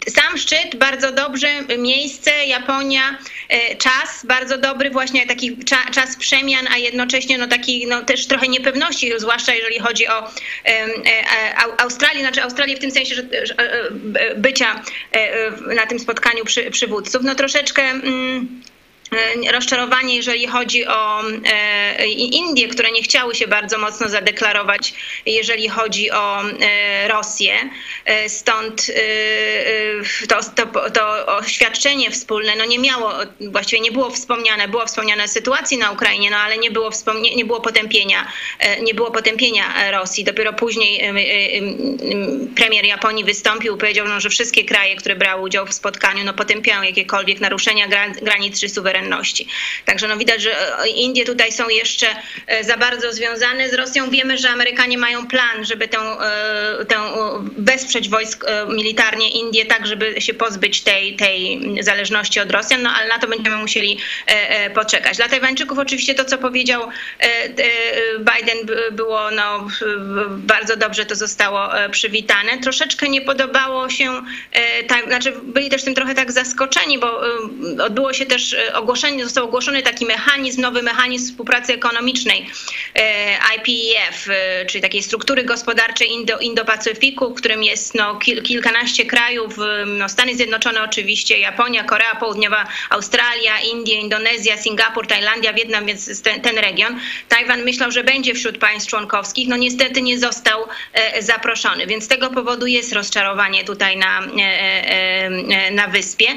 sam szczyt bardzo dobrze, miejsce, Japonia, e, czas bardzo dobry, właśnie taki czas przemian, a jednocześnie no taki no też trochę niepewności, zwłaszcza jeżeli chodzi o Australię, znaczy Australię w tym sensie, że bycia na tym spotkaniu przy, przywódców, no troszeczkę mm, E, rozczarowanie, jeżeli chodzi o e, Indie, które nie chciały się bardzo mocno zadeklarować, jeżeli chodzi o e, Rosję. Stąd to, to, to oświadczenie wspólne no nie miało, właściwie nie było wspomniane, było wspomniane o sytuacji na Ukrainie, no ale nie było, wspomnie, nie było potępienia, nie było potępienia Rosji. Dopiero później premier Japonii wystąpił, powiedział, no, że wszystkie kraje, które brały udział w spotkaniu, no potępiają jakiekolwiek naruszenia granic czy suwerenności Także no widać, że Indie tutaj są jeszcze za bardzo związane z Rosją. Wiemy, że Amerykanie mają plan, żeby tę, tę wesprzeć wojsk militarnie Indie, tak żeby się pozbyć tej, tej zależności od Rosjan, no ale na to będziemy musieli poczekać. Dla Tajwańczyków oczywiście to, co powiedział Biden było no, bardzo dobrze to zostało przywitane. Troszeczkę nie podobało się, tak, znaczy byli też tym trochę tak zaskoczeni, bo odbyło się też ogłoszenie, został ogłoszony taki mechanizm, nowy mechanizm współpracy ekonomicznej IPEF, czyli takiej struktury gospodarczej Indo, Indo-Pacyfiku, w którym jest no, kil, kilkanaście krajów, no, Stany Zjednoczone oczywiście, Japonia, Korea Południowa, Australia, Indie, Indonezja, Singapur, Tajlandia, Wietnam, więc ten, ten region. Tajwan myślał, że będzie wśród państw członkowskich, no niestety nie został zaproszony, więc z tego powodu jest rozczarowanie tutaj na, na wyspie.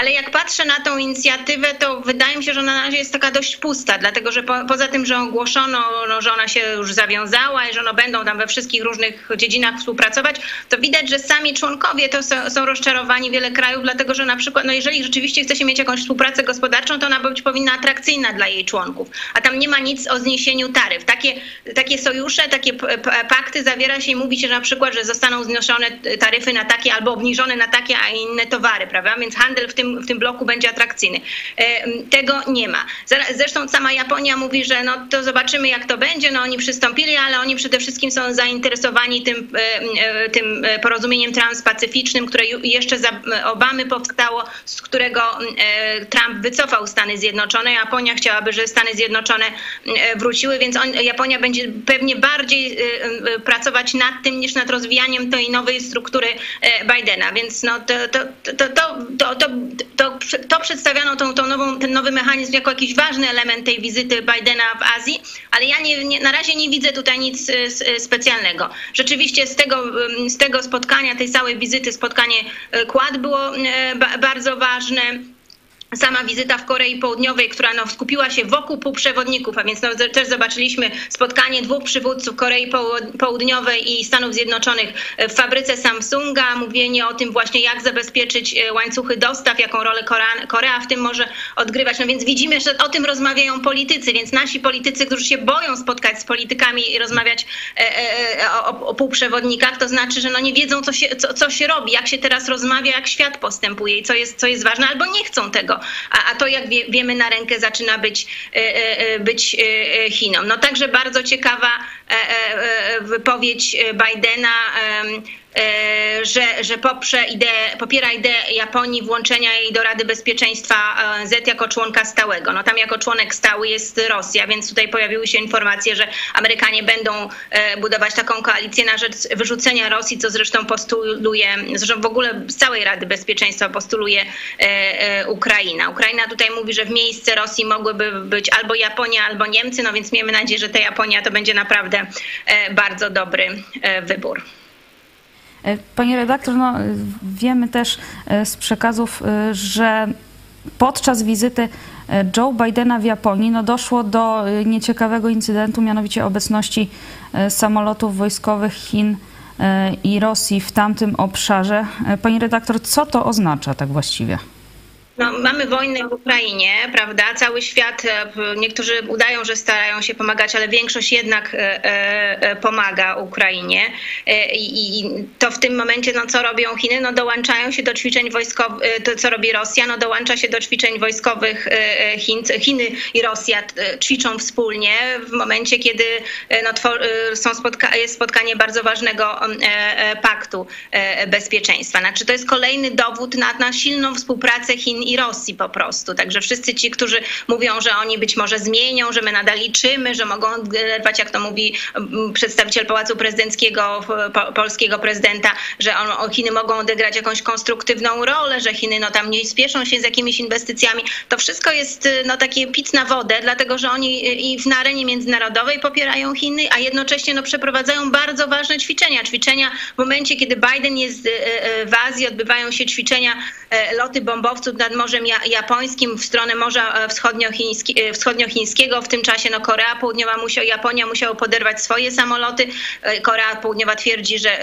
Ale jak patrzę na tą inicjatywę, to wydaje mi się, że ona na razie jest taka dość pusta, dlatego że po, poza tym, że ogłoszono, no, że ona się już zawiązała i że no, będą tam we wszystkich różnych dziedzinach współpracować, to widać, że sami członkowie to są, są rozczarowani wiele krajów, dlatego że na przykład, no jeżeli rzeczywiście chce się mieć jakąś współpracę gospodarczą, to ona być powinna atrakcyjna dla jej członków, a tam nie ma nic o zniesieniu taryf. Takie, takie sojusze, takie pakty zawiera się i mówi się na przykład, że zostaną zniesione taryfy na takie albo obniżone na takie, a inne towary, prawda? Więc handel w tym, w tym bloku będzie atrakcyjny. Tego nie ma. Zresztą sama Japonia mówi, że no to zobaczymy jak to będzie. No oni przystąpili, ale oni przede wszystkim są zainteresowani tym, tym porozumieniem transpacyficznym, które jeszcze za Obamy powstało, z którego Trump wycofał Stany Zjednoczone. Japonia chciałaby, żeby Stany Zjednoczone wróciły, więc on, Japonia będzie pewnie bardziej pracować nad tym niż nad rozwijaniem tej nowej struktury Bidena. Więc no to, to, to, to, to, to, to przedstawiano tą, tą nową, ten nowy mechanizm jako jakiś ważny element tej wizyty Bidena w Azji, ale ja nie, nie, na razie nie widzę tutaj nic specjalnego. Rzeczywiście z tego, z tego spotkania, tej całej wizyty, spotkanie Quad było bardzo ważne sama wizyta w Korei Południowej, która no, skupiła się wokół półprzewodników, a więc no, też zobaczyliśmy spotkanie dwóch przywódców Korei Południowej i Stanów Zjednoczonych w fabryce Samsunga, mówienie o tym właśnie jak zabezpieczyć łańcuchy dostaw, jaką rolę Korea, Korea w tym może odgrywać. No więc widzimy, że o tym rozmawiają politycy, więc nasi politycy, którzy się boją spotkać z politykami i rozmawiać o, o półprzewodnikach, to znaczy, że no nie wiedzą co się, co, co się robi, jak się teraz rozmawia, jak świat postępuje i co jest, co jest ważne, albo nie chcą tego a, a to jak wie, wiemy na rękę zaczyna być, być Chinom. No także bardzo ciekawa wypowiedź Bidena że, że poprze ideę, popiera ideę Japonii włączenia jej do Rady Bezpieczeństwa ONZ jako członka stałego. No tam jako członek stały jest Rosja, więc tutaj pojawiły się informacje, że Amerykanie będą budować taką koalicję na rzecz wyrzucenia Rosji, co zresztą postuluje, zresztą w ogóle z całej Rady Bezpieczeństwa postuluje Ukraina. Ukraina tutaj mówi, że w miejsce Rosji mogłyby być albo Japonia, albo Niemcy, no więc miejmy nadzieję, że ta Japonia to będzie naprawdę bardzo dobry wybór. Panie redaktor, no, wiemy też z przekazów, że podczas wizyty Joe Bidena w Japonii no, doszło do nieciekawego incydentu, mianowicie obecności samolotów wojskowych Chin i Rosji w tamtym obszarze. Panie redaktor, co to oznacza tak właściwie? No, mamy wojnę w Ukrainie, prawda? Cały świat, niektórzy udają, że starają się pomagać, ale większość jednak pomaga Ukrainie. I to w tym momencie, no co robią Chiny? No dołączają się do ćwiczeń wojskowych, to co robi Rosja? No dołącza się do ćwiczeń wojskowych Chin. Chiny i Rosja ćwiczą wspólnie w momencie, kiedy no, są spotka jest spotkanie bardzo ważnego paktu bezpieczeństwa. Znaczy to jest kolejny dowód na, na silną współpracę Chin i Rosji po prostu. Także wszyscy ci, którzy mówią, że oni być może zmienią, że my nadal liczymy, że mogą odgrywać, jak to mówi przedstawiciel Pałacu Prezydenckiego, polskiego prezydenta, że on, Chiny mogą odegrać jakąś konstruktywną rolę, że Chiny no, tam nie spieszą się z jakimiś inwestycjami. To wszystko jest no, takie pic na wodę, dlatego że oni i na arenie międzynarodowej popierają Chiny, a jednocześnie no, przeprowadzają bardzo ważne ćwiczenia. Ćwiczenia w momencie, kiedy Biden jest w Azji, odbywają się ćwiczenia, loty bombowców nad Morzem Japońskim w stronę Morza Wschodniochińskiego. W tym czasie no, Korea Południowa musiał, Japonia musiała poderwać swoje samoloty. Korea Południowa twierdzi, że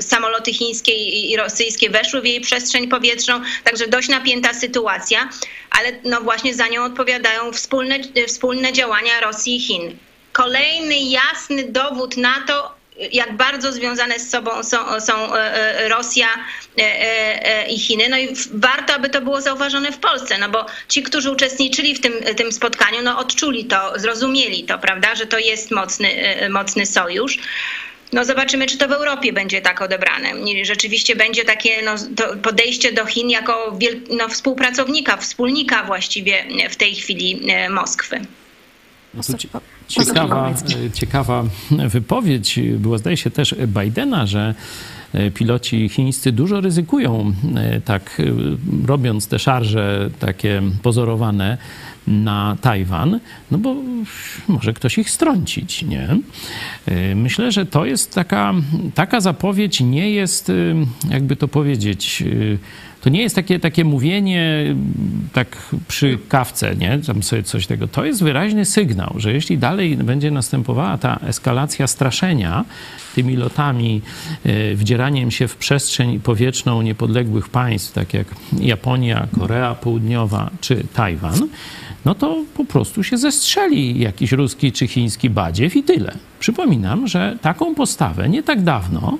samoloty chińskie i rosyjskie weszły w jej przestrzeń powietrzną, także dość napięta sytuacja, ale no właśnie za nią odpowiadają wspólne, wspólne działania Rosji i Chin. Kolejny jasny dowód na to, jak bardzo związane z sobą są, są e, e, Rosja e, i Chiny. No i warto, aby to było zauważone w Polsce, no bo ci, którzy uczestniczyli w tym, tym spotkaniu, no odczuli to, zrozumieli to, prawda, że to jest mocny, mocny sojusz. No zobaczymy, czy to w Europie będzie tak odebrane. Rzeczywiście będzie takie no, podejście do Chin jako no, współpracownika, wspólnika właściwie w tej chwili Moskwy. No ciekawa, ciekawa wypowiedź. Była, zdaje się, też Bidena, że e, piloci chińscy dużo ryzykują, e, tak e, robiąc te szarże takie pozorowane na Tajwan, no bo może ktoś ich strącić, nie? Myślę, że to jest taka, taka zapowiedź nie jest, jakby to powiedzieć, to nie jest takie, takie mówienie tak przy kawce, nie? Tam sobie coś tego. To jest wyraźny sygnał, że jeśli dalej będzie następowała ta eskalacja straszenia tymi lotami, e, wdzieraniem się w przestrzeń powietrzną niepodległych państw, tak jak Japonia, Korea Południowa czy Tajwan, no to po prostu się zestrzeli jakiś ruski czy chiński badziew i tyle. Przypominam, że taką postawę nie tak dawno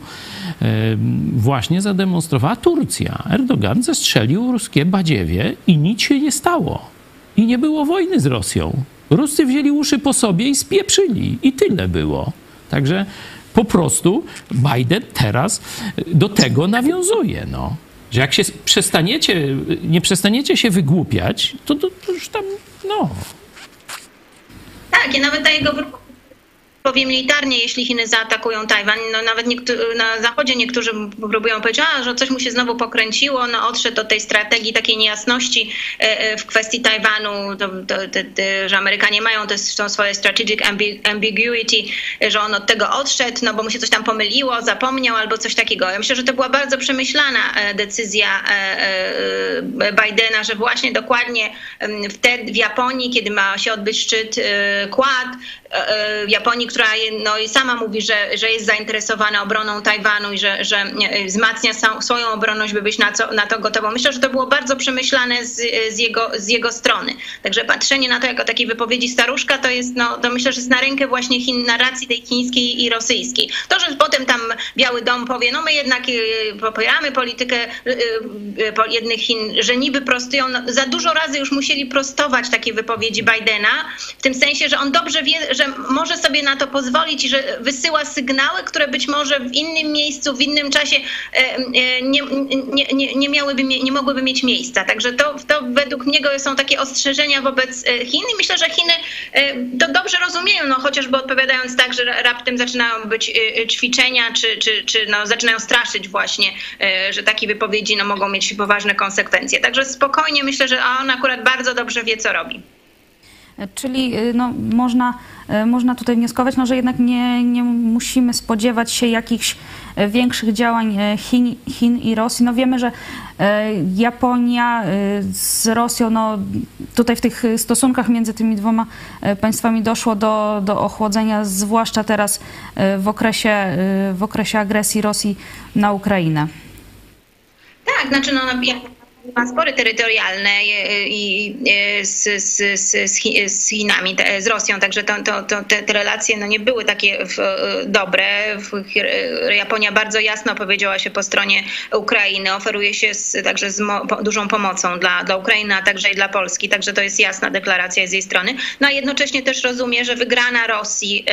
właśnie zademonstrowała Turcja. Erdogan zestrzelił ruskie badziewie i nic się nie stało. I nie było wojny z Rosją. Ruscy wzięli uszy po sobie i spieprzyli. I tyle było. Także po prostu Biden teraz do tego nawiązuje. No. Że jak się przestaniecie, nie przestaniecie się wygłupiać, to, to, to już tam, no. Tak, i nawet ta jego powiem militarnie, jeśli Chiny zaatakują Tajwan. No nawet na Zachodzie niektórzy próbują powiedzieć, a, że coś mu się znowu pokręciło, no odszedł od tej strategii takiej niejasności e, e, w kwestii Tajwanu, to, to, to, że Amerykanie mają te, są swoje strategic ambiguity, że on od tego odszedł, no bo mu się coś tam pomyliło, zapomniał albo coś takiego. Ja myślę, że to była bardzo przemyślana e, decyzja Bidena, że właśnie dokładnie wtedy w Japonii, kiedy ma się odbyć szczyt Quad, Japonii, która no, i sama mówi, że, że jest zainteresowana obroną Tajwanu i że, że wzmacnia swoją obronność, by być na, co, na to gotową. Myślę, że to było bardzo przemyślane z, z, jego, z jego strony. Także patrzenie na to jako takiej wypowiedzi staruszka, to jest, no, to myślę, że jest na rękę właśnie Chin, narracji tej chińskiej i rosyjskiej. To, że potem tam Biały Dom powie, no my jednak popieramy politykę jednych Chin, że niby prostują, no, za dużo razy już musieli prostować takie wypowiedzi Bidena, w tym sensie, że on dobrze wie, że może sobie na to to pozwolić i że wysyła sygnały, które być może w innym miejscu, w innym czasie e, e, nie, nie, nie, nie miałyby, nie mogłyby mieć miejsca. Także to, to według mnie są takie ostrzeżenia wobec e, Chin i myślę, że Chiny to dobrze rozumieją, no chociażby odpowiadając tak, że raptem zaczynają być ćwiczenia, czy, czy, czy no, zaczynają straszyć właśnie, że takie wypowiedzi no, mogą mieć poważne konsekwencje. Także spokojnie myślę, że on akurat bardzo dobrze wie, co robi. Czyli no, można E, można tutaj wnioskować, no, że jednak nie, nie musimy spodziewać się jakichś e, większych działań Chin, Chin i Rosji. No wiemy, że Japonia z Rosją, no tutaj w tych stosunkach między tymi dwoma państwami doszło do, do ochłodzenia, zwłaszcza teraz w okresie, w okresie agresji Rosji na Ukrainę. Tak, znaczy no, ma spory terytorialne i, z, z, z, z Chinami, z Rosją, także to, to, to te, te, relacje no nie były takie dobre. Japonia bardzo jasno powiedziała się po stronie Ukrainy, oferuje się także z mo, dużą pomocą dla, dla Ukrainy, a także i dla Polski, także to jest jasna deklaracja z jej strony. No a jednocześnie też rozumie, że wygrana Rosji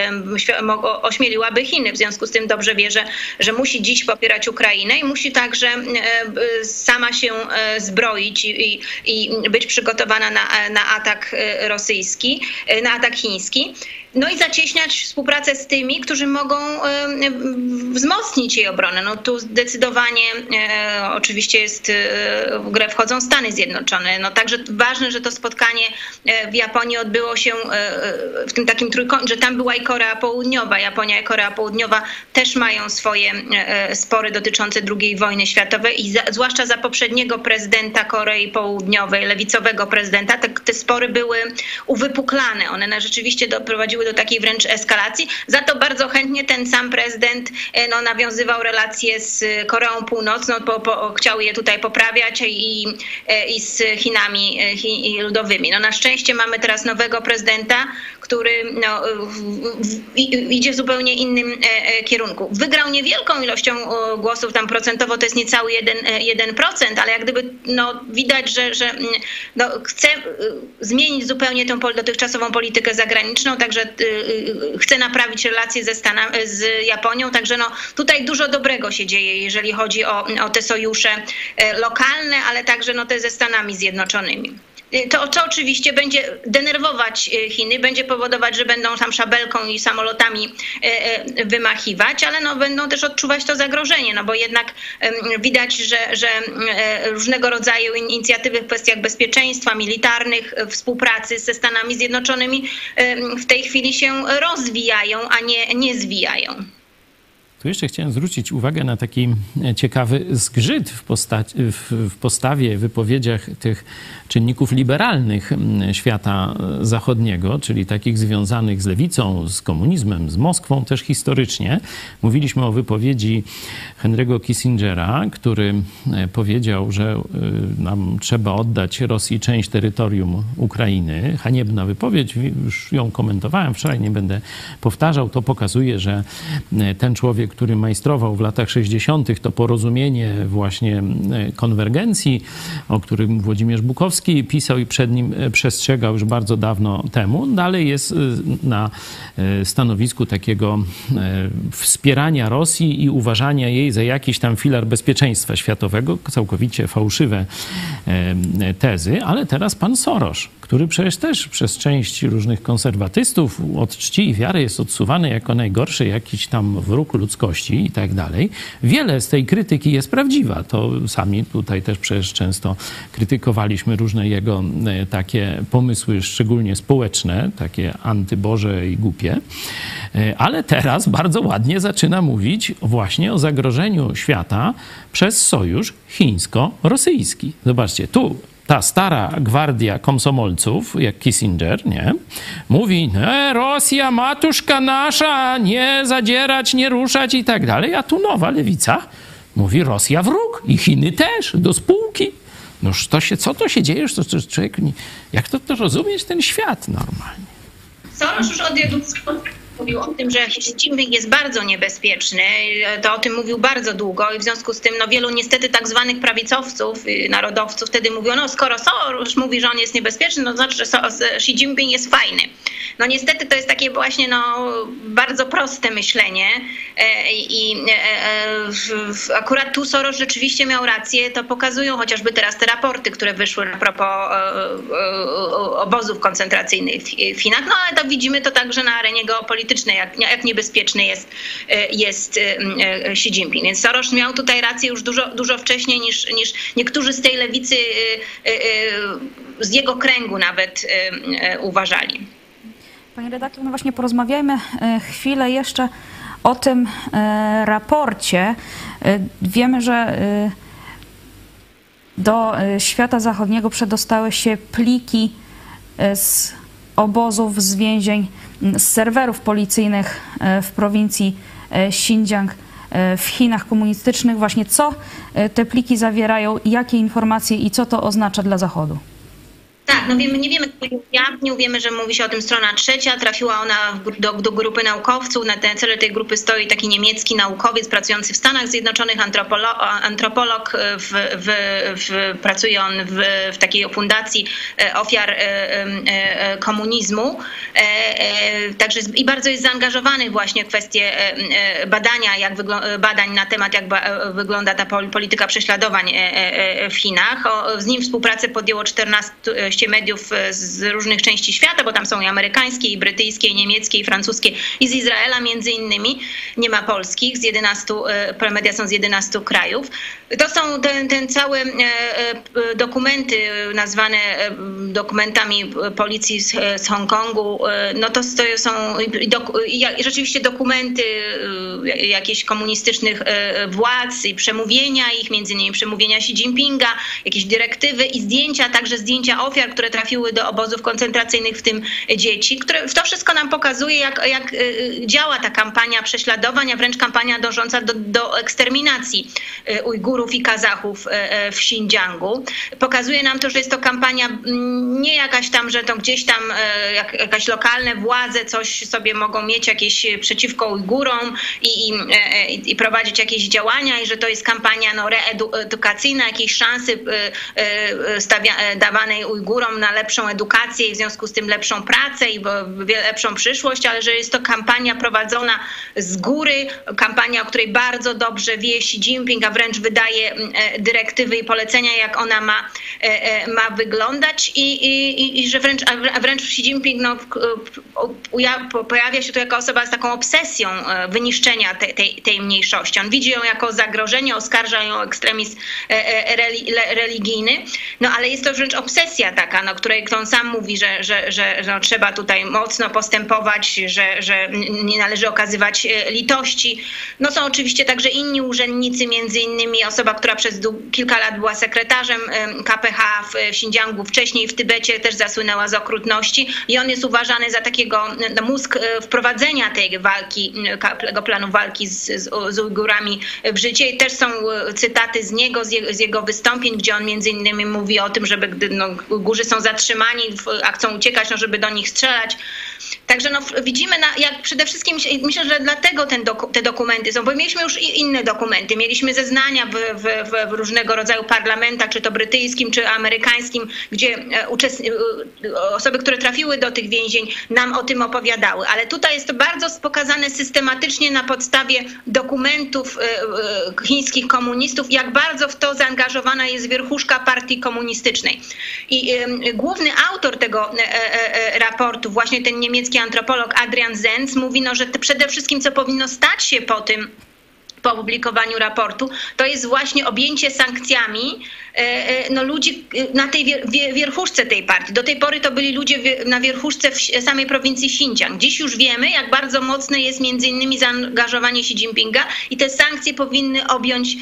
ośmieliłaby Chiny, w związku z tym dobrze wie, że, że musi dziś popierać Ukrainę i musi także sama się zbroić i, i być przygotowana na, na atak e, rosyjski, e, na atak chiński. No i zacieśniać współpracę z tymi, którzy mogą wzmocnić jej obronę. No tu zdecydowanie e, oczywiście jest e, w grę wchodzą Stany Zjednoczone. No także ważne, że to spotkanie e, w Japonii odbyło się w tym takim trójkącie, że tam była i Korea Południowa. Japonia i Korea Południowa też mają swoje spory dotyczące II wojny światowej i za, zwłaszcza za poprzedniego prezydenta Korei Południowej, lewicowego prezydenta, te, te spory były uwypuklane. One na rzeczywiście doprowadziły dochodziły do takiej wręcz eskalacji. Za to bardzo chętnie ten sam prezydent e, no, nawiązywał relacje z Koreą Północną, po, po, chciał je tutaj poprawiać i, e, i z Chinami e, chi, ludowymi. No, na szczęście mamy teraz nowego prezydenta, który no, idzie w zupełnie innym kierunku. Wygrał niewielką ilością głosów, tam procentowo to jest niecały 1%, 1% ale jak gdyby no, widać, że, że no, chce zmienić zupełnie tę dotychczasową politykę zagraniczną, także chce naprawić relacje ze Stanami, z Japonią, także no, tutaj dużo dobrego się dzieje, jeżeli chodzi o, o te sojusze e, lokalne, ale także no, te ze Stanami Zjednoczonymi. Y, to, to oczywiście będzie denerwować Chiny, będzie powodować, że będą tam szabelką i samolotami wymachiwać, ale no, będą też odczuwać to zagrożenie, no bo jednak widać, że, że różnego rodzaju inicjatywy w kwestiach bezpieczeństwa militarnych, współpracy ze Stanami Zjednoczonymi w tej chwili się rozwijają, a nie, nie zwijają. Tu jeszcze chciałem zwrócić uwagę na taki ciekawy zgrzyt w, postaci, w, postawie, wypowiedziach tych czynników liberalnych świata e, zachodniego, czyli takich związanych z lewicą, z komunizmem, z Moskwą też historycznie. Mówiliśmy o wypowiedzi Henry'ego Kissingera, który e, powiedział, że e, nam trzeba oddać Rosji część terytorium Ukrainy. Haniebna wypowiedź, już ją komentowałem wczoraj, nie będę powtarzał. To pokazuje, że ten człowiek, który majstrował w latach 60., to porozumienie właśnie konwergencji, o którym Włodzimierz Bukowski pisał i przed nim e, przestrzegał już bardzo dawno temu. Dalej jest e, na e, stanowisku takiego wspierania Rosji i uważania jej za jakiś tam filar bezpieczeństwa światowego. Całkowicie fałszywe tezy, ale teraz pan Soros, który przecież też przez część różnych konserwatystów od czci i wiary jest odsuwany jako najgorszy jakiś tam wróg ludzkości i tak dalej. Wiele z tej krytyki jest prawdziwa. To sami tutaj też przecież często krytykowaliśmy różne jego e, takie pomysły, szczególnie społeczne, takie antyboże i głupie. E, ale teraz bardzo ładnie zaczyna mówić właśnie o zagrożeniu świata przez sojusz chińsko-rosyjski. Zobaczcie, tu ta stara gwardia komsomolców, jak Kissinger, nie, mówi, e, Rosja, matuszka nasza, nie zadzierać, nie ruszać i tak dalej, a tu nowa lewica mówi, Rosja wróg i Chiny też, do spółki. Noż to się, co to się dzieje, to, to człowiek, jak to, to rozumieć ten świat normalnie? Soros już od mówił o tym, że Xi jest bardzo niebezpieczny. To o tym mówił bardzo długo i w związku z tym no, wielu niestety tak zwanych prawicowców, y, narodowców wtedy mówią, no skoro Soros mówi, że on jest niebezpieczny, no to znaczy, że Xi Jinping jest fajny. No niestety to jest takie właśnie no, bardzo proste myślenie e, i e, e, akurat tu Soros rzeczywiście miał rację, to pokazują chociażby teraz te raporty, które wyszły a propos obozów koncentracyjnych w Chinach, no ale to widzimy to także na arenie geopolitycznej, jak, jak niebezpieczny jest, jest Xi Jinping. Więc Soros miał tutaj rację już dużo, dużo wcześniej niż, niż niektórzy z tej lewicy z jego kręgu nawet uważali. Panie redaktor, no właśnie porozmawiajmy e, chwilę jeszcze o tym e, raporcie. E, wiemy, że do świata zachodniego przedostały się pliki z obozów, z więzień, z serwerów policyjnych w prowincji Xinjiang w Chinach komunistycznych. Właśnie co te pliki zawierają, jakie informacje i co to oznacza dla Zachodu? Tak, no wiemy, nie wiemy, kto ujawnił, wiemy, że mówi się o tym strona trzecia, trafiła ona do, do grupy naukowców, na ten cele tej grupy stoi taki niemiecki naukowiec pracujący w Stanach Zjednoczonych, antropolog, antropolog w, w, w, pracuje on w, w takiej fundacji e, ofiar e, e, komunizmu, także i bardzo jest zaangażowany właśnie w kwestie badania, jak badań na temat, jak wygląda ta polityka prześladowań w Chinach. Z nim współpracę podjęło 14 ilości mediów e, z różnych części świata, bo tam są i amerykańskie, i brytyjskie, i niemieckie, i francuskie, i z Izraela między innymi. Nie ma polskich, z 11, e, media są z 11 krajów. To są ten, ten całe e, dokumenty nazwane dokumentami policji z, z Hongkongu. No to, to są i rzeczywiście dokumenty jakichś komunistycznych władz i przemówienia ich, między innymi przemówienia Xi Jinpinga, jakieś dyrektywy i zdjęcia, także zdjęcia ofiar, które trafiły do obozów koncentracyjnych, w tym dzieci. Które, to wszystko nam pokazuje, jak, jak y, działa ta kampania prześladowań, a wręcz kampania dążąca do, do eksterminacji y, Ujgurów i Kazachów y, w Xinjiangu. Pokazuje nam to, że jest to kampania mm, nie jakaś tam, że to gdzieś tam jak, jakaś lokalne władze coś sobie mogą mieć jakieś przeciwko Ujgurom i, i, i prowadzić jakieś działania i że to jest kampania no, reedukacyjna, jakiejś szansy stawia, dawanej Ujgurom na lepszą edukację i w związku z tym lepszą pracę i lepszą przyszłość, ale że jest to kampania prowadzona z góry, kampania, o której bardzo dobrze wie Xi Jinping, a wręcz wydaje mm, e, dyrektywy i polecenia, jak ona ma, e, e, ma wyglądać. I, i, i że wręcz, wręcz Xi Jinping no, pojawia się tu jako osoba z taką obsesją wyniszczenia tej, tej, tej mniejszości. On widzi ją jako zagrożenie, oskarża ją o ekstremizm religijny, no ale jest to wręcz obsesja taka, no, której on sam mówi, że, że, że no, trzeba tutaj mocno postępować, że, że nie należy okazywać e, litości. No są oczywiście także inni urzędnicy, między innymi osoba, która przez kilka lat była sekretarzem KPH w Xinjiangu, wcześniej w Tybecie też zasłynęła z okrutności i on jest uważany za takiego no, mózg e, wprowadzenia tej walki, tego planu walki z, z, z Ujgurami w życie i też są e, cytaty z niego, z jego, z jego wystąpień, gdzie on między innymi mówi o tym, żeby gdy no, Ujgurzy są zatrzymani, a chcą uciekać, no żeby do nich strzelać. Także no, widzimy, na, jak przede wszystkim, myślę, że dlatego doku, te dokumenty są, bo mieliśmy już inne dokumenty, mieliśmy zeznania w, w, w, różnego rodzaju parlamentach, czy to brytyjskim, czy amerykańskim, gdzie e, e, osoby, które trafiły do tych więzień, nam o tym opowiadały. Ale tutaj jest to bardzo pokazane systematycznie na podstawie dokumentów e, chińskich komunistów, jak bardzo w to zaangażowana jest wierchuszka partii komunistycznej. I główny autor tego raportu, właśnie ten niemiecki antropolog Adrian Zenz mówi, no, że przede wszystkim co powinno stać się po tym, po opublikowaniu raportu, to jest właśnie objęcie sankcjami e, e, no, ludzi e, na tej wierchuszce tej partii. Do tej pory to byli ludzie na wierchuszce w samej prowincji Xinjiang. Dziś już wiemy, jak bardzo mocne jest między innymi zaangażowanie Xi Jinpinga i te sankcje powinny objąć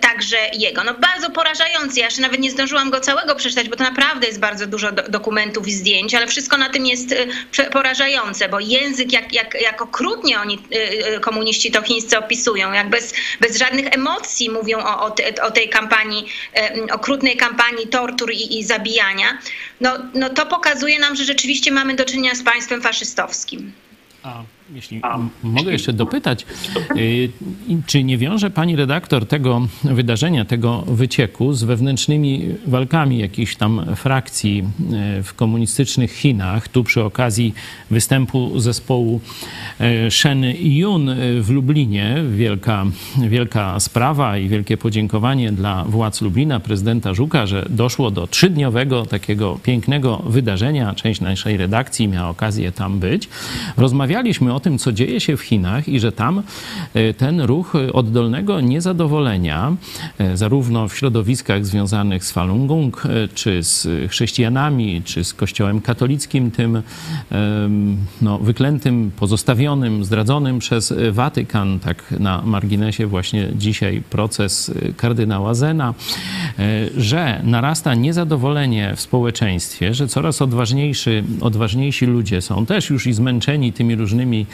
także jego. No bardzo porażający. Ja jeszcze nawet nie zdążyłam go całego przeczytać, bo to naprawdę jest bardzo dużo dokumentów i zdjęć, ale wszystko na tym jest porażające, bo język, jak, jak, jak okrutnie oni komuniści to chińscy opisują, jak bez, bez żadnych emocji mówią o, o, te, o tej kampanii, okrutnej kampanii tortur i, i zabijania, no, no to pokazuje nam, że rzeczywiście mamy do czynienia z państwem faszystowskim. A jeśli mogę jeszcze dopytać, y, czy nie wiąże pani redaktor tego wydarzenia, tego wycieku z wewnętrznymi walkami jakichś tam frakcji y, w komunistycznych Chinach, tu przy okazji występu zespołu y, Shen Yun w Lublinie, wielka, wielka sprawa i wielkie podziękowanie dla władz Lublina, prezydenta Żuka, że doszło do trzydniowego takiego pięknego wydarzenia. Część naszej redakcji miała okazję tam być. Rozmawialiśmy o o tym, co dzieje się w Chinach i że tam e, ten ruch oddolnego niezadowolenia, e, zarówno w środowiskach związanych z Falun Gong, e, czy z chrześcijanami, czy z kościołem katolickim, tym no, wyklętym, pozostawionym, zdradzonym przez Watykan, tak na marginesie właśnie dzisiaj proces kardynała Zena, że narasta niezadowolenie w społeczeństwie, że coraz odważniejszy, odważniejsi ludzie są też już i zmęczeni tymi różnymi E,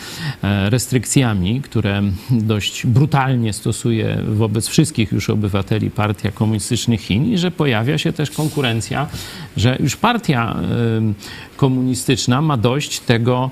restrykcjami, które dość brutalnie stosuje wobec wszystkich już obywateli Partia Komunistycznych Chin i że pojawia się też konkurencja, że już partia e, komunistyczna ma dość tego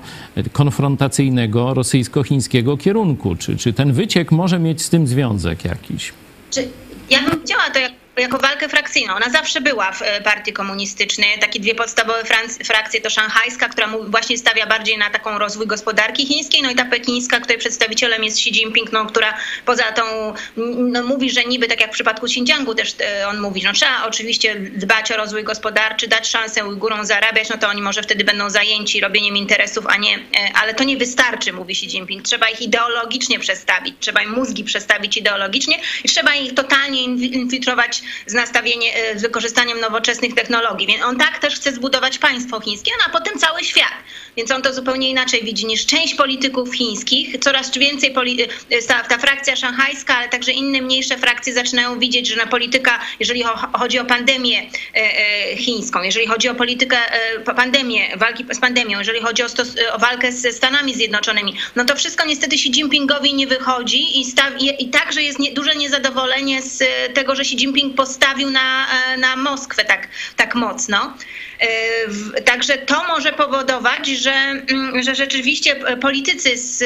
konfrontacyjnego rosyjsko-chińskiego kierunku. Czy, czy ten wyciek może mieć z tym związek jakiś? Czy ja bym chciała to jak jako walkę frakcyjną. Ona zawsze była w e, partii komunistycznej. Takie dwie podstawowe frakcje to szanghajska, która właśnie stawia bardziej na taką rozwój gospodarki chińskiej, no i ta pekińska, której przedstawicielem jest Xi Jinping, no, która poza tą, no, mówi, że niby tak jak w przypadku Xinjiangu też e, on mówi, no, trzeba oczywiście dbać o rozwój gospodarczy, dać szansę Ujgurom zarabiać, no to oni może wtedy będą zajęci robieniem interesów, a nie, e, ale to nie wystarczy, mówi Xi Jinping. Trzeba ich ideologicznie przestawić, trzeba im mózgi przestawić ideologicznie i trzeba ich totalnie infiltrować z nastawieniem, e, z wykorzystaniem nowoczesnych technologii. Więc on tak też chce zbudować państwo chińskie, no a potem cały świat. Więc on to zupełnie inaczej widzi niż część polityków chińskich. Coraz więcej e, ta, ta frakcja szanghajska, ale także inne mniejsze frakcje zaczynają widzieć, że na polityka, jeżeli chodzi o pandemię e, chińską, jeżeli chodzi o politykę, pandemię, walki z pandemią, jeżeli chodzi o, stos, o walkę ze Stanami Zjednoczonymi, no to wszystko niestety Xi Jinpingowi nie wychodzi i, staw, i, i także jest nie, duże niezadowolenie z tego, że Xi Jinping postawił na, e, na Moskwę tak, tak mocno. E, także to może powodować, że, mm, że rzeczywiście politycy z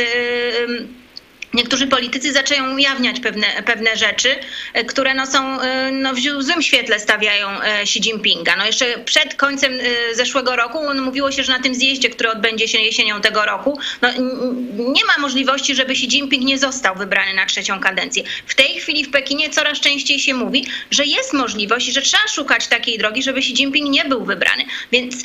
Niektórzy politycy zaczęły ujawniać pewne, pewne rzeczy, e, które no są, e, no w złym świetle stawiają e, Xi Jinpinga. No jeszcze przed końcem zeszłego roku mówiło się, że na tym zjeździe, który odbędzie się jesienią tego roku, no nie ma możliwości, żeby Xi Jinping nie został wybrany na trzecią kadencję. W tej chwili w Pekinie coraz częściej się mówi, że jest możliwość i że trzeba szukać takiej drogi, żeby Xi Jinping nie był wybrany. Więc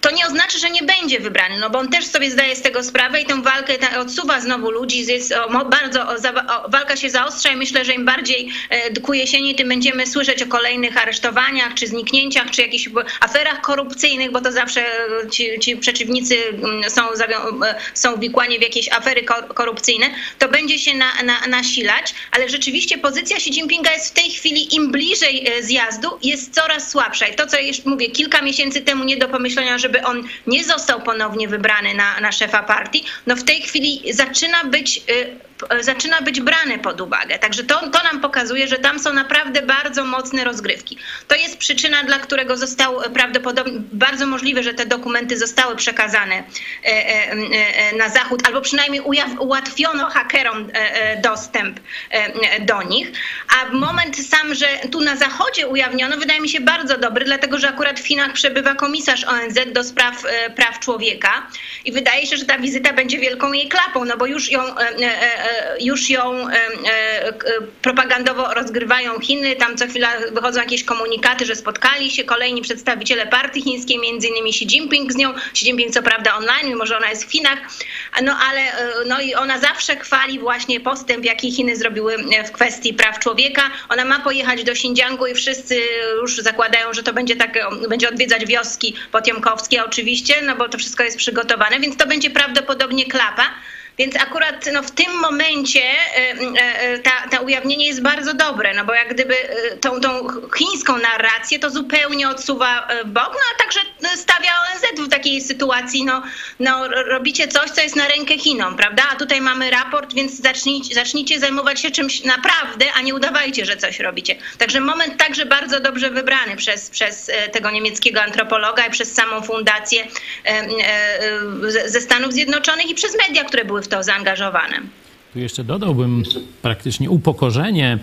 to nie oznacza, że nie będzie wybrany, no bo on też sobie zdaje z tego sprawę i tę walkę odsuwa znowu ludzi, jest bardzo, walka się zaostrza i myślę, że im bardziej e, ku jesieni, tym będziemy słyszeć o kolejnych aresztowaniach, czy zniknięciach, czy jakichś aferach korupcyjnych, bo to zawsze ci, ci przeciwnicy mm, są, e, są uwikłani w jakieś afery korupcyjne, to będzie się na, na, nasilać, ale rzeczywiście pozycja Xi Jinpinga jest w tej chwili im bliżej e, zjazdu, jest coraz słabsza. I to, co jeszcze mówię, kilka miesięcy temu nie do pomyślenia, że żeby on nie został ponownie wybrany na, na szefa partii, no w tej chwili zaczyna być y, zaczyna być brane pod uwagę. Także to, to nam pokazuje, że tam są naprawdę bardzo mocne rozgrywki. To jest przyczyna, dla którego został prawdopodobnie, bardzo możliwe, że te dokumenty zostały przekazane e, e, e, na Zachód, albo przynajmniej ułatwiono hakerom dostęp do nich. A moment sam, że tu na Zachodzie ujawniono, wydaje mi się bardzo dobry, dlatego że akurat w Chinach przebywa komisarz ONZ do spraw praw człowieka i wydaje się, że ta wizyta będzie wielką jej klapą, no bo już ją E, już ją e, e, propagandowo rozgrywają Chiny. Tam co chwila wychodzą jakieś komunikaty, że spotkali się kolejni przedstawiciele partii chińskiej, między innymi Xi Jinping z nią. Xi Jinping co prawda online, mimo że ona jest w Chinach, no ale no i ona zawsze chwali właśnie postęp, jaki Chiny zrobiły w kwestii praw człowieka. Ona ma pojechać do Xinjiangu i wszyscy już zakładają, że to będzie tak, będzie odwiedzać wioski potiomkowskie oczywiście, no bo to wszystko jest przygotowane, więc to będzie prawdopodobnie klapa. Więc akurat no, w tym momencie e, e, ta, ta ujawnienie jest bardzo dobre, no bo jak gdyby e, tą, tą chińską narrację to zupełnie odsuwa bok, no a także stawia ONZ w takiej sytuacji, no, no robicie coś, co jest na rękę Chinom, prawda? A tutaj mamy raport, więc zacznijcie, zacznijcie zajmować się czymś naprawdę, a nie udawajcie, że coś robicie. Także moment także bardzo dobrze wybrany przez, przez tego niemieckiego antropologa i przez samą fundację ze Stanów Zjednoczonych i przez media, które były w to zaangażowane. Tu jeszcze dodałbym praktycznie upokorzenie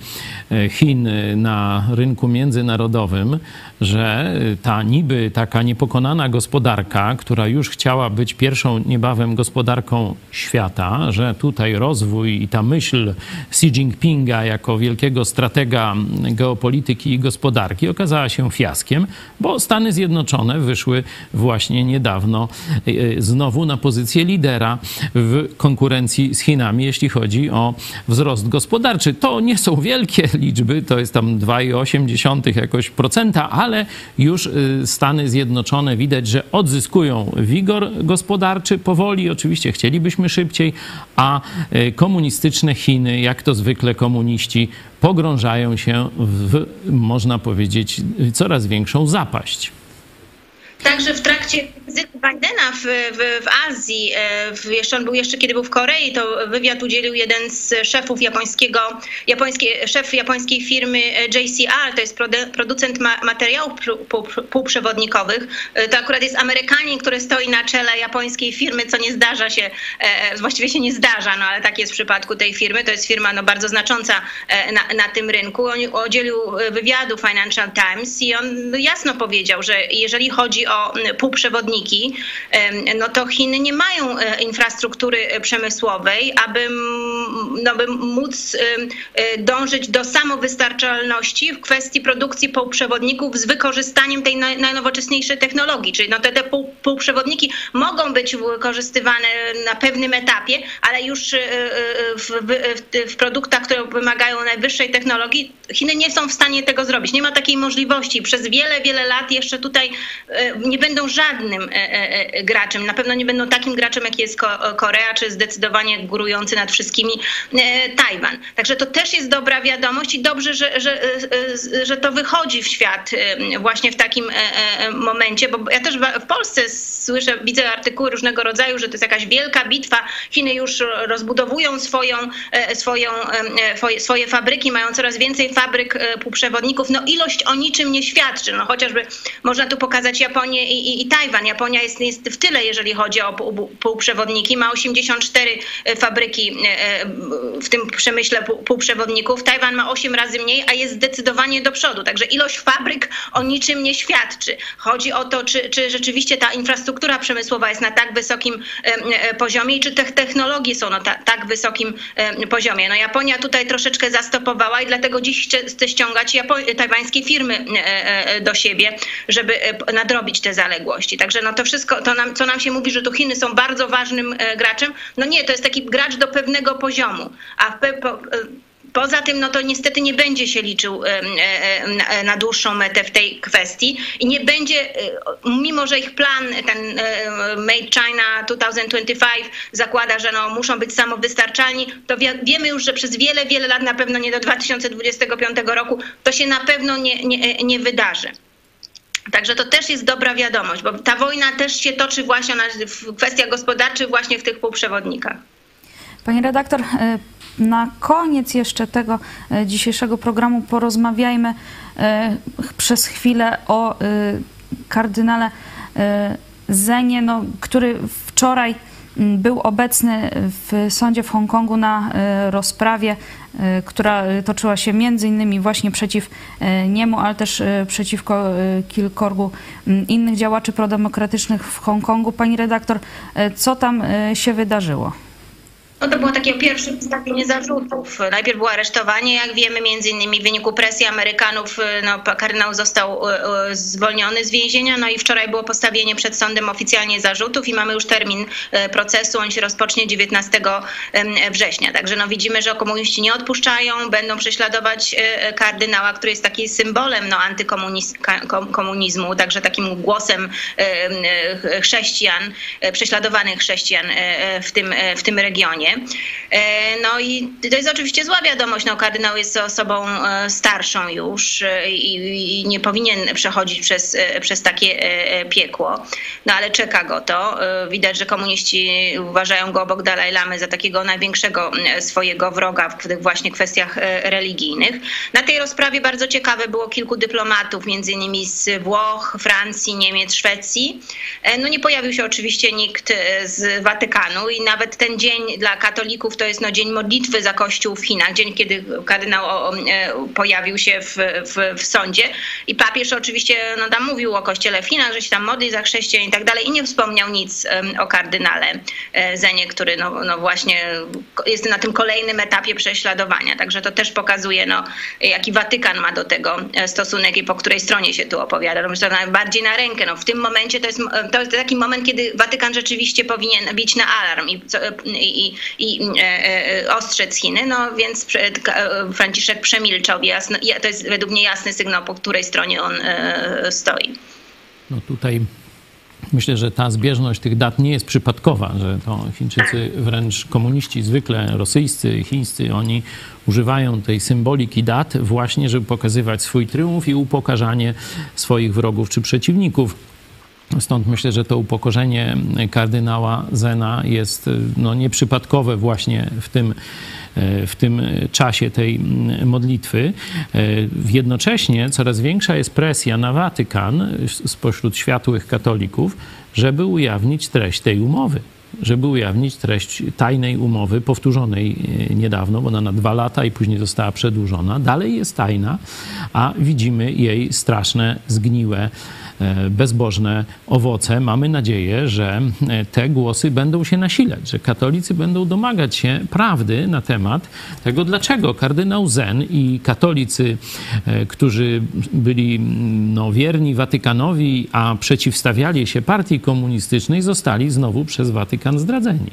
Chin na rynku międzynarodowym, że ta niby taka niepokonana gospodarka, która już chciała być pierwszą niebawem gospodarką świata, że tutaj rozwój i ta myśl Xi Jinpinga jako wielkiego stratega geopolityki i gospodarki okazała się fiaskiem, bo Stany Zjednoczone wyszły właśnie niedawno e, znowu na pozycję lidera w konkurencji z Chinami, jeśli chodzi o wzrost gospodarczy. To nie są wielkie liczby, to jest tam 2,8 jakoś procenta, ale już y, Stany Zjednoczone widać, że odzyskują wigor gospodarczy powoli. Oczywiście chcielibyśmy szybciej, a y, komunistyczne Chiny, jak to zwykle komuniści, pogrążają się w, można powiedzieć, coraz większą zapaść. Także w trakcie Bidena w, w, w Azji, e, w, jeszcze on był jeszcze kiedy był w Korei, to wywiad udzielił jeden z szefów japońskiego, japońskie, szef japońskiej firmy e, JCR, to jest producent ma, materiałów półprzewodnikowych. E, to akurat jest Amerykanin, który stoi na czele japońskiej firmy, co nie zdarza się, właściwie się nie zdarza, no ale tak jest w przypadku tej firmy. To jest firma no, bardzo znacząca na, na tym rynku. On udzielił wywiadu Financial Times i on jasno powiedział, że jeżeli chodzi o półprzewodniki, no to Chiny nie mają e, infrastruktury przemysłowej, aby, no, by móc e, dążyć do samowystarczalności w kwestii produkcji półprzewodników z wykorzystaniem tej najnowocześniejszej technologii. Czyli no te, te półprzewodniki mogą być wykorzystywane na pewnym etapie, ale już e, w, w, w produktach, które wymagają najwyższej technologii, Chiny nie są w stanie tego zrobić. Nie ma takiej możliwości. Przez wiele, wiele lat jeszcze tutaj nie będą żadnym e, e, e, graczem. Na pewno nie będą takim graczem, jak jest Korea, czy zdecydowanie górujący nad wszystkimi Tajwan. Także to też jest dobra wiadomość i dobrze, że, że, że to wychodzi w świat właśnie w takim momencie, bo ja też w Polsce słyszę, widzę artykuły różnego rodzaju, że to jest jakaś wielka bitwa. Chiny już rozbudowują swoją, swoją, swoje fabryki, mają coraz więcej fabryk półprzewodników. No ilość o niczym nie świadczy. No chociażby można tu pokazać Japonię i, i, i Tajwan. Japonia jest, jest w tyle, jeżeli chodzi o półprzewodniki. Ma 84 e, fabryki e, e, w tym przemyśle półprzewodników. Tajwan ma 8 razy mniej, a jest zdecydowanie do przodu. Także ilość fabryk o niczym nie świadczy. Chodzi o to, czy, czy rzeczywiście ta infrastruktura przemysłowa jest na tak wysokim poziomie i czy te technologie są na tak wysokim poziomie. No Japonia tutaj troszeczkę zastopowała i dlatego dziś chce ściągać tajwańskie firmy do siebie, żeby nadrobić te zaległości. Także no to wszystko, to nam, co nam się mówi, że tu Chiny są bardzo ważnym e, graczem, no nie, to jest taki gracz do pewnego poziomu, a w, po, e, Poza tym, no to niestety nie będzie się liczył e, na dłuższą metę w tej kwestii i nie będzie, mimo że ich plan, ten Made China 2025 zakłada, że no muszą być samowystarczalni, to wiemy już, że przez wiele, wiele lat, na pewno nie do 2025 roku, to się na pewno nie, nie, nie wydarzy. Także to też jest dobra wiadomość, bo ta wojna też się toczy właśnie w kwestiach gospodarczych, właśnie w tych półprzewodnikach. Pani redaktor, e, na koniec jeszcze tego e, dzisiejszego programu porozmawiajmy e, przez chwilę o kardynale Zenie, no, który wczoraj był obecny w sądzie w Hongkongu na rozprawie, która toczyła się między innymi właśnie przeciw e, niemu, ale też przeciwko kilkorgu innych działaczy prodemokratycznych w Hongkongu. Pani redaktor, co tam się wydarzyło? No to było takie pierwsze postawienie zarzutów. Najpierw było aresztowanie, jak wiemy, między innymi w wyniku presji Amerykanów no, kardynał został e, e, zwolniony z więzienia, no i wczoraj było postawienie przed sądem oficjalnie zarzutów i mamy już termin procesu, on się rozpocznie 19 września. Także no widzimy, że komuniści nie odpuszczają, będą prześladować kardynała, który jest taki symbolem no, antykomunizmu, także takim głosem chrześcijan, prześladowanych chrześcijan w tym, w tym regionie. E, no i to jest oczywiście zła wiadomość. No, kardynał jest osobą e, starszą już e, i nie powinien przechodzić przez, przez takie piekło. No ale czeka go to. Widać, że komuniści uważają go obok Dalaj Lamy za takiego największego swojego wroga w tych właśnie kwestiach religijnych. Na tej rozprawie bardzo ciekawe było kilku dyplomatów, między innymi z Włoch, Francji, Niemiec, Szwecji. No nie pojawił się oczywiście nikt z Watykanu i nawet ten dzień dla katolików to jest no, dzień modlitwy za Kościół w Chinach, dzień, kiedy kardynał e, pojawił się w, w, w, sądzie. I papież oczywiście no, tam mówił o Kościele w Chinach, że się tam modli za chrześcijan i tak dalej i nie wspomniał nic o kardynale e, Zenie, który no, no właśnie jest na tym kolejnym etapie prześladowania. Także to też pokazuje, no, jaki Watykan ma do tego e, stosunek i po której stronie się tu opowiada. Myślę, że najbardziej na rękę. No, w tym momencie to jest, to jest taki moment, kiedy Watykan rzeczywiście powinien bić na alarm i, i, i e, e, ostrzec Chiny, no więc e, Franciszek przemilczał. Jasno, to jest według mnie jasny sygnał, po której stronie on stoi. No tutaj Myślę, że ta zbieżność tych dat nie jest przypadkowa, że to Chińczycy, wręcz komuniści zwykle rosyjscy, chińscy, oni używają tej symboliki dat właśnie, żeby pokazywać swój triumf i upokarzanie swoich wrogów czy przeciwników. Stąd myślę, że to upokorzenie kardynała Zena jest no, nieprzypadkowe właśnie w tym, w tym czasie tej modlitwy. Jednocześnie coraz większa jest presja na Watykan spośród światłych katolików, żeby ujawnić treść tej umowy żeby ujawnić treść tajnej umowy, powtórzonej niedawno, bo ona na dwa lata i później została przedłużona. Dalej jest tajna, a widzimy jej straszne, zgniłe bezbożne owoce. Mamy nadzieję, że e, te głosy będą się nasilać, że katolicy będą domagać się prawdy na temat tego, dlaczego kardynał Zen i katolicy, e, którzy byli no, wierni Watykanowi, a przeciwstawiali się partii komunistycznej, zostali znowu przez Watykan zdradzeni.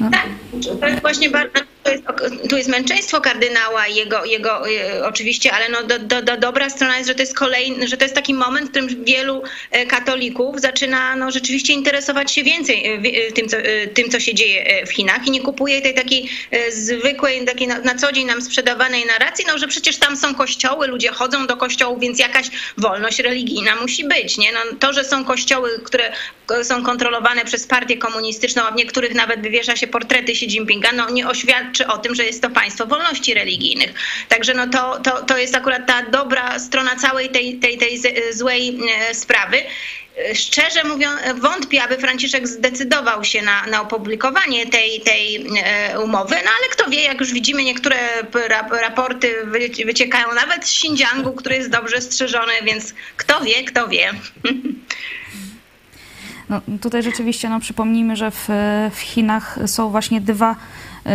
No. Tak, jest właśnie bardzo to jest, tu jest męczeństwo kardynała, jego, jego e, oczywiście, ale no do, do, do, dobra strona jest, że to jest kolejny, że to jest taki moment, w którym wielu e, katolików zaczyna no, rzeczywiście interesować się więcej e, tym co, tym, co się dzieje w Chinach i nie kupuje tej takiej zwykłej, takiej na, na co dzień nam sprzedawanej narracji, no, że przecież tam są kościoły, ludzie chodzą do kościołów, więc jakaś wolność religijna musi być. Nie? No, to, że są kościoły, które są kontrolowane przez partię komunistyczną, a w niektórych nawet wywiesza się portrety Xi Jinpinga, no nie oświadcza świadczy o tym, że jest to państwo wolności religijnych. Także no to, to, to jest akurat ta dobra strona całej tej, tej, tej złej e, sprawy szczerze mówiąc, wątpię, aby Franciszek zdecydował się na, na opublikowanie tej, tej e, umowy, no ale kto wie, jak już widzimy, niektóre raporty wyciekają nawet z Xinjiangu, który jest dobrze strzeżony, więc kto wie, kto wie. No, tutaj rzeczywiście no, przypomnijmy, że w, w Chinach są właśnie dwa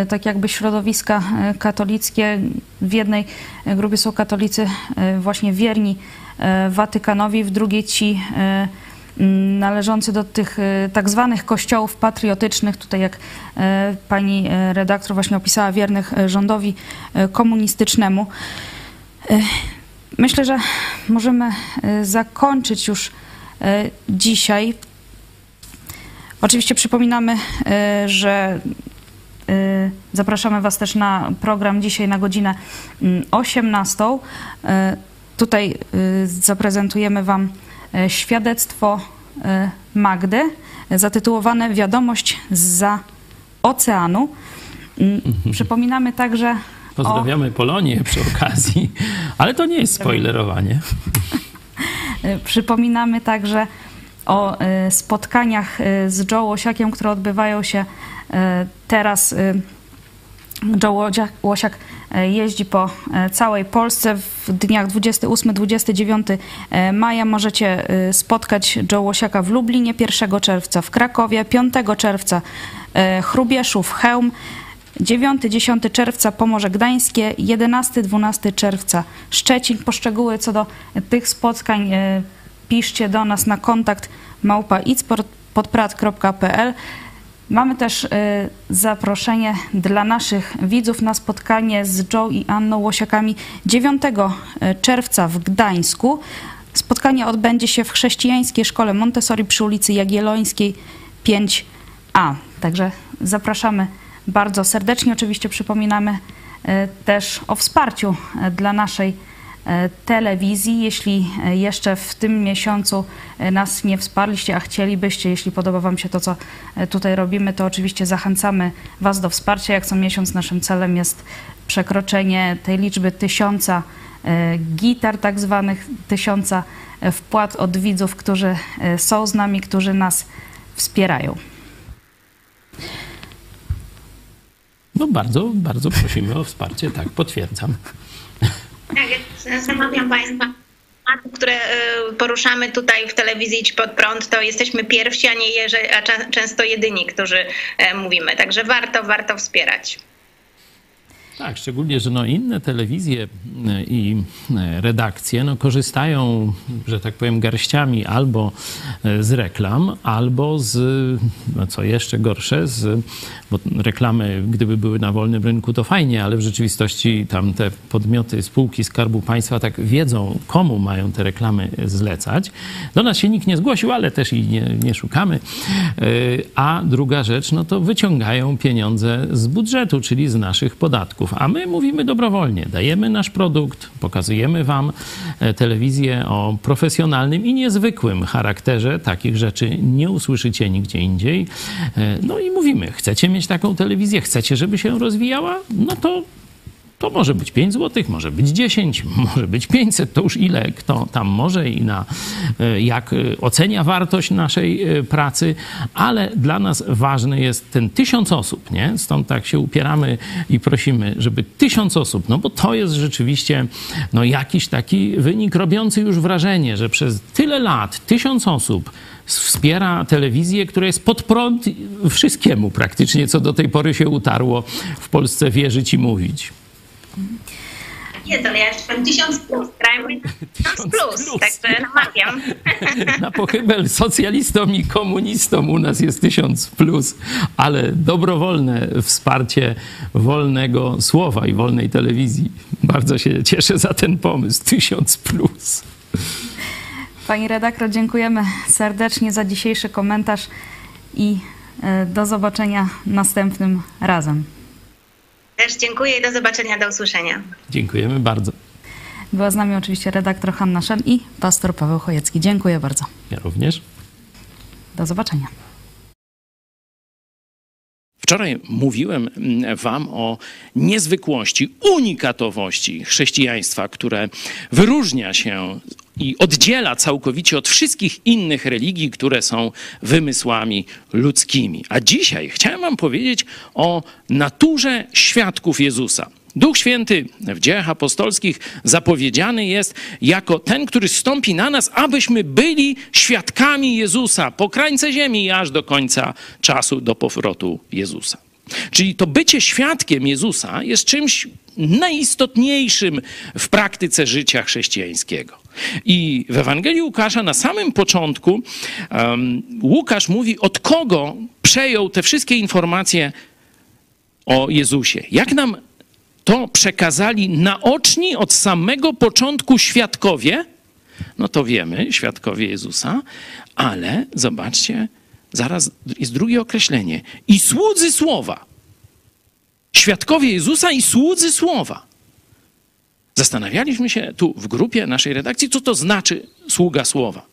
tak jakby środowiska e, katolickie. W jednej grupie są katolicy e, właśnie wierni Watykanowi, w drugiej ci należący do tych tak zwanych kościołów patriotycznych, tutaj jak pani redaktor właśnie opisała, wiernych rządowi komunistycznemu. Myślę, że możemy zakończyć już dzisiaj. Oczywiście przypominamy, że zapraszamy Was też na program dzisiaj na godzinę 18. Mm, y, tutaj y, zaprezentujemy Wam świadectwo Magdy zatytułowane Wiadomość za oceanu. Mm, przypominamy także. Pozdrawiamy o... Polonię przy okazji, ale to nie jest spoilerowanie. Przypominamy także o spotkaniach z Joe Łosiakiem, które odbywają się teraz e, Joe Łosiak e, jeździ po całej Polsce. W dniach 28-29 maja możecie spotkać Joe Łosiaka w Lublinie, 1 czerwca w Krakowie, 5 czerwca Chrubieszów, Chełm, 9-10 czerwca Pomorze Gdańskie, 11-12 czerwca Szczecin. Poszczegóły co do tych spotkań piszcie do nas na kontakt małpa Mamy też y, zaproszenie dla naszych widzów na spotkanie z Joe i Anną Łosiakami 9 y, czerwca w Gdańsku. Spotkanie odbędzie się w chrześcijańskiej szkole Montessori przy ulicy Jagiellońskiej 5A. Także zapraszamy bardzo serdecznie. Oczywiście przypominamy y, też o wsparciu dla naszej telewizji. Jeśli e, jeszcze w tym miesiącu e, nas nie wsparliście, a chcielibyście, jeśli podoba Wam się to, co tutaj robimy, to oczywiście zachęcamy Was do wsparcia. Jak co miesiąc naszym celem jest przekroczenie tej liczby tysiąca gitar, tak zwanych tysiąca wpłat od widzów, którzy są z nami, którzy nas wspierają. No bardzo, bardzo prosimy o wsparcie, tak, potwierdzam. Tak, zamawiam Państwa które e, poruszamy tutaj w telewizji Idź Pod Prąd, to jesteśmy pierwsi, a nie jeże, a często jedyni, którzy e, mówimy. Także warto, warto wspierać. Tak, szczególnie, że no inne telewizje e, i e, redakcje no korzystają, że tak powiem, garściami albo e, z reklam, albo z, no co jeszcze gorsze, z, bo reklamy, gdyby były na wolnym rynku, to fajnie, ale w rzeczywistości tam te podmioty, spółki Skarbu Państwa tak wiedzą, komu mają te reklamy zlecać. Do nas się nikt nie zgłosił, ale też i nie, nie szukamy. A druga rzecz, no to wyciągają pieniądze z budżetu, czyli z naszych podatków środków, a my mówimy dobrowolnie. Dajemy nasz produkt, pokazujemy wam e, telewizję o profesjonalnym i niezwykłym charakterze. Takich rzeczy nie usłyszycie nigdzie indziej. E, no i mówimy, chcecie mieć taką telewizję, chcecie, żeby się rozwijała? No to to może być 5 zł, może być 10, może być 500, to już ile kto tam może i na e, jak e, ocenia wartość naszej e, pracy, ale dla nas ważny jest ten tysiąc osób, nie? Stąd tak się upieramy i prosimy, żeby tysiąc osób, no bo to jest rzeczywiście no jakiś taki wynik robiący już wrażenie, że przez tyle lat tysiąc osób wspiera telewizję, która jest pod prąd wszystkiemu praktycznie, co do tej pory się utarło w Polsce wierzyć i mówić. Nie, to ja jeszcze mam 1000 plus, grałem na 1000 plus, plus. także namawiam. Na pochybel socjalistom i komunistom u nas jest tysiąc plus, ale dobrowolne wsparcie wolnego słowa i wolnej telewizji. Bardzo się cieszę za ten pomysł. Tysiąc plus. Pani redaktor, dziękujemy serdecznie za dzisiejszy komentarz i e, do zobaczenia następnym razem. Też dziękuję i do zobaczenia, do usłyszenia. Dziękujemy bardzo. Była z nami oczywiście redaktor Hanna Szen i pastor Paweł Chojecki. Dziękuję bardzo. Ja również. Do zobaczenia. Wczoraj mówiłem mm, Wam o niezwykłości, unikatowości chrześcijaństwa, które wyróżnia się i oddziela całkowicie od wszystkich innych religii, które są wymysłami ludzkimi. A dzisiaj chciałem Wam powiedzieć o naturze świadków Jezusa. Duch Święty w dziejach apostolskich zapowiedziany jest jako ten, który stąpi na nas, abyśmy byli świadkami Jezusa po krańce ziemi aż do końca czasu, do powrotu Jezusa. Czyli to bycie świadkiem Jezusa jest czymś najistotniejszym w praktyce życia chrześcijańskiego. I w Ewangelii Łukasza na samym początku um, Łukasz mówi, od kogo przejął te wszystkie informacje o Jezusie. Jak nam to przekazali naoczni od samego początku świadkowie, no to wiemy, świadkowie Jezusa, ale zobaczcie, zaraz jest drugie określenie. I słudzy słowa. Świadkowie Jezusa i słudzy słowa. Zastanawialiśmy się tu w grupie naszej redakcji, co to znaczy sługa słowa.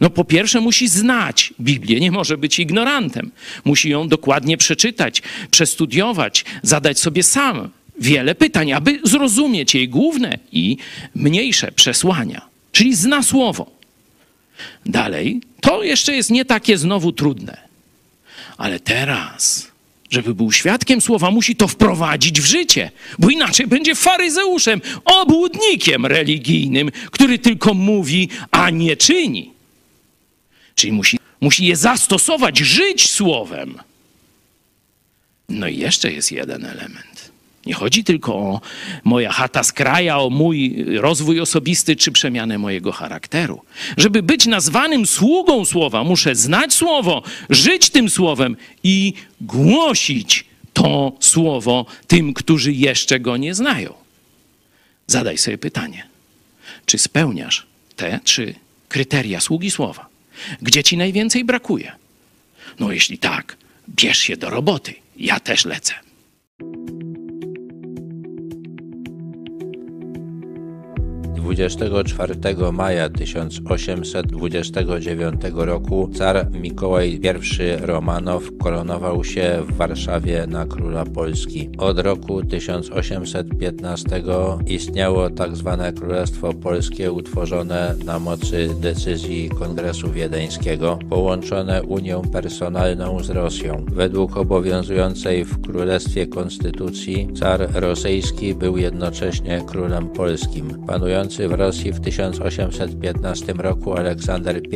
No po pierwsze musi znać Biblię, nie może być ignorantem. Musi ją dokładnie przeczytać, przestudiować, zadać sobie sam wiele pytań, aby zrozumieć jej główne i mniejsze przesłania. Czyli zna słowo. Dalej, to jeszcze jest nie takie znowu trudne. Ale teraz, żeby był świadkiem słowa, musi to wprowadzić w życie, bo inaczej będzie faryzeuszem, obłudnikiem religijnym, który tylko mówi, a nie czyni. Czyli musi, musi je zastosować, żyć słowem. No i jeszcze jest jeden element. Nie chodzi tylko o moja chata z kraja, o mój rozwój osobisty czy przemianę mojego charakteru. Żeby być nazwanym sługą słowa, muszę znać słowo, żyć tym słowem i głosić to słowo tym, którzy jeszcze go nie znają. Zadaj sobie pytanie: czy spełniasz te trzy kryteria sługi słowa? Gdzie ci najwięcej brakuje? No, jeśli tak, bierz się do roboty. Ja też lecę. 24 maja 1829 roku car Mikołaj I Romanow koronował się w Warszawie na króla Polski. Od roku 1815 istniało tzw. Tak Królestwo Polskie utworzone na mocy decyzji Kongresu Wiedeńskiego, połączone Unią Personalną z Rosją. Według obowiązującej w Królestwie Konstytucji car rosyjski był jednocześnie królem polskim. Panujący w Rosji w 1815 roku Aleksander I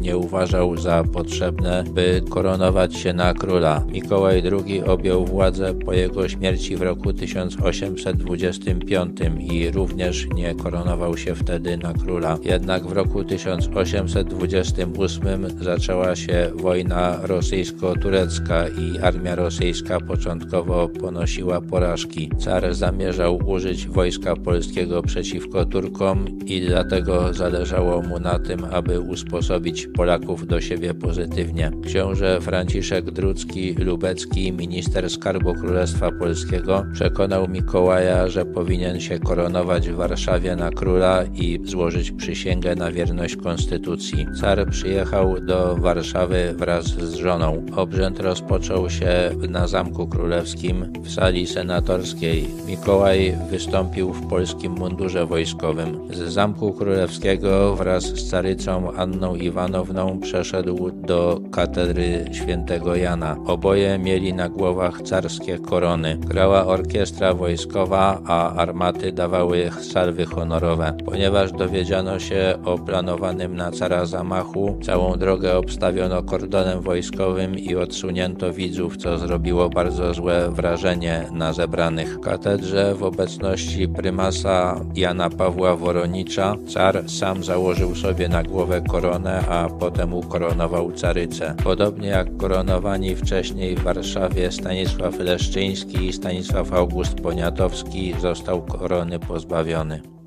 nie uważał za potrzebne, by koronować się na króla. Mikołaj II objął władzę po jego śmierci w roku 1825 i również nie koronował się wtedy na króla. Jednak w roku 1828 zaczęła się wojna rosyjsko-turecka i armia rosyjska początkowo ponosiła porażki. Car zamierzał użyć wojska polskiego przeciwko Turkom Polakom i dlatego zależało mu na tym, aby usposobić Polaków do siebie pozytywnie. Książę Franciszek Drucki Lubecki, minister Skarbu Królestwa Polskiego, przekonał Mikołaja, że powinien się koronować w Warszawie na króla i złożyć przysięgę na wierność konstytucji. Car przyjechał do Warszawy wraz z żoną. Obrzęd rozpoczął się na Zamku Królewskim w sali senatorskiej. Mikołaj wystąpił w polskim mundurze wojskowym. Z Zamku Królewskiego wraz z carycą Anną Iwanowną przeszedł do katedry świętego Jana. Oboje mieli na głowach carskie korony. Grała orkiestra wojskowa, a armaty dawały salwy honorowe. Ponieważ dowiedziano się o planowanym na cara zamachu, całą drogę obstawiono kordonem wojskowym i odsunięto widzów, co zrobiło bardzo złe wrażenie na zebranych. Katedrze w obecności prymasa Jana Pawła Woronicza car sam założył sobie na głowę koronę, a potem ukoronował carycę. Podobnie jak koronowani wcześniej w Warszawie Stanisław Leszczyński i Stanisław August Poniatowski został korony pozbawiony.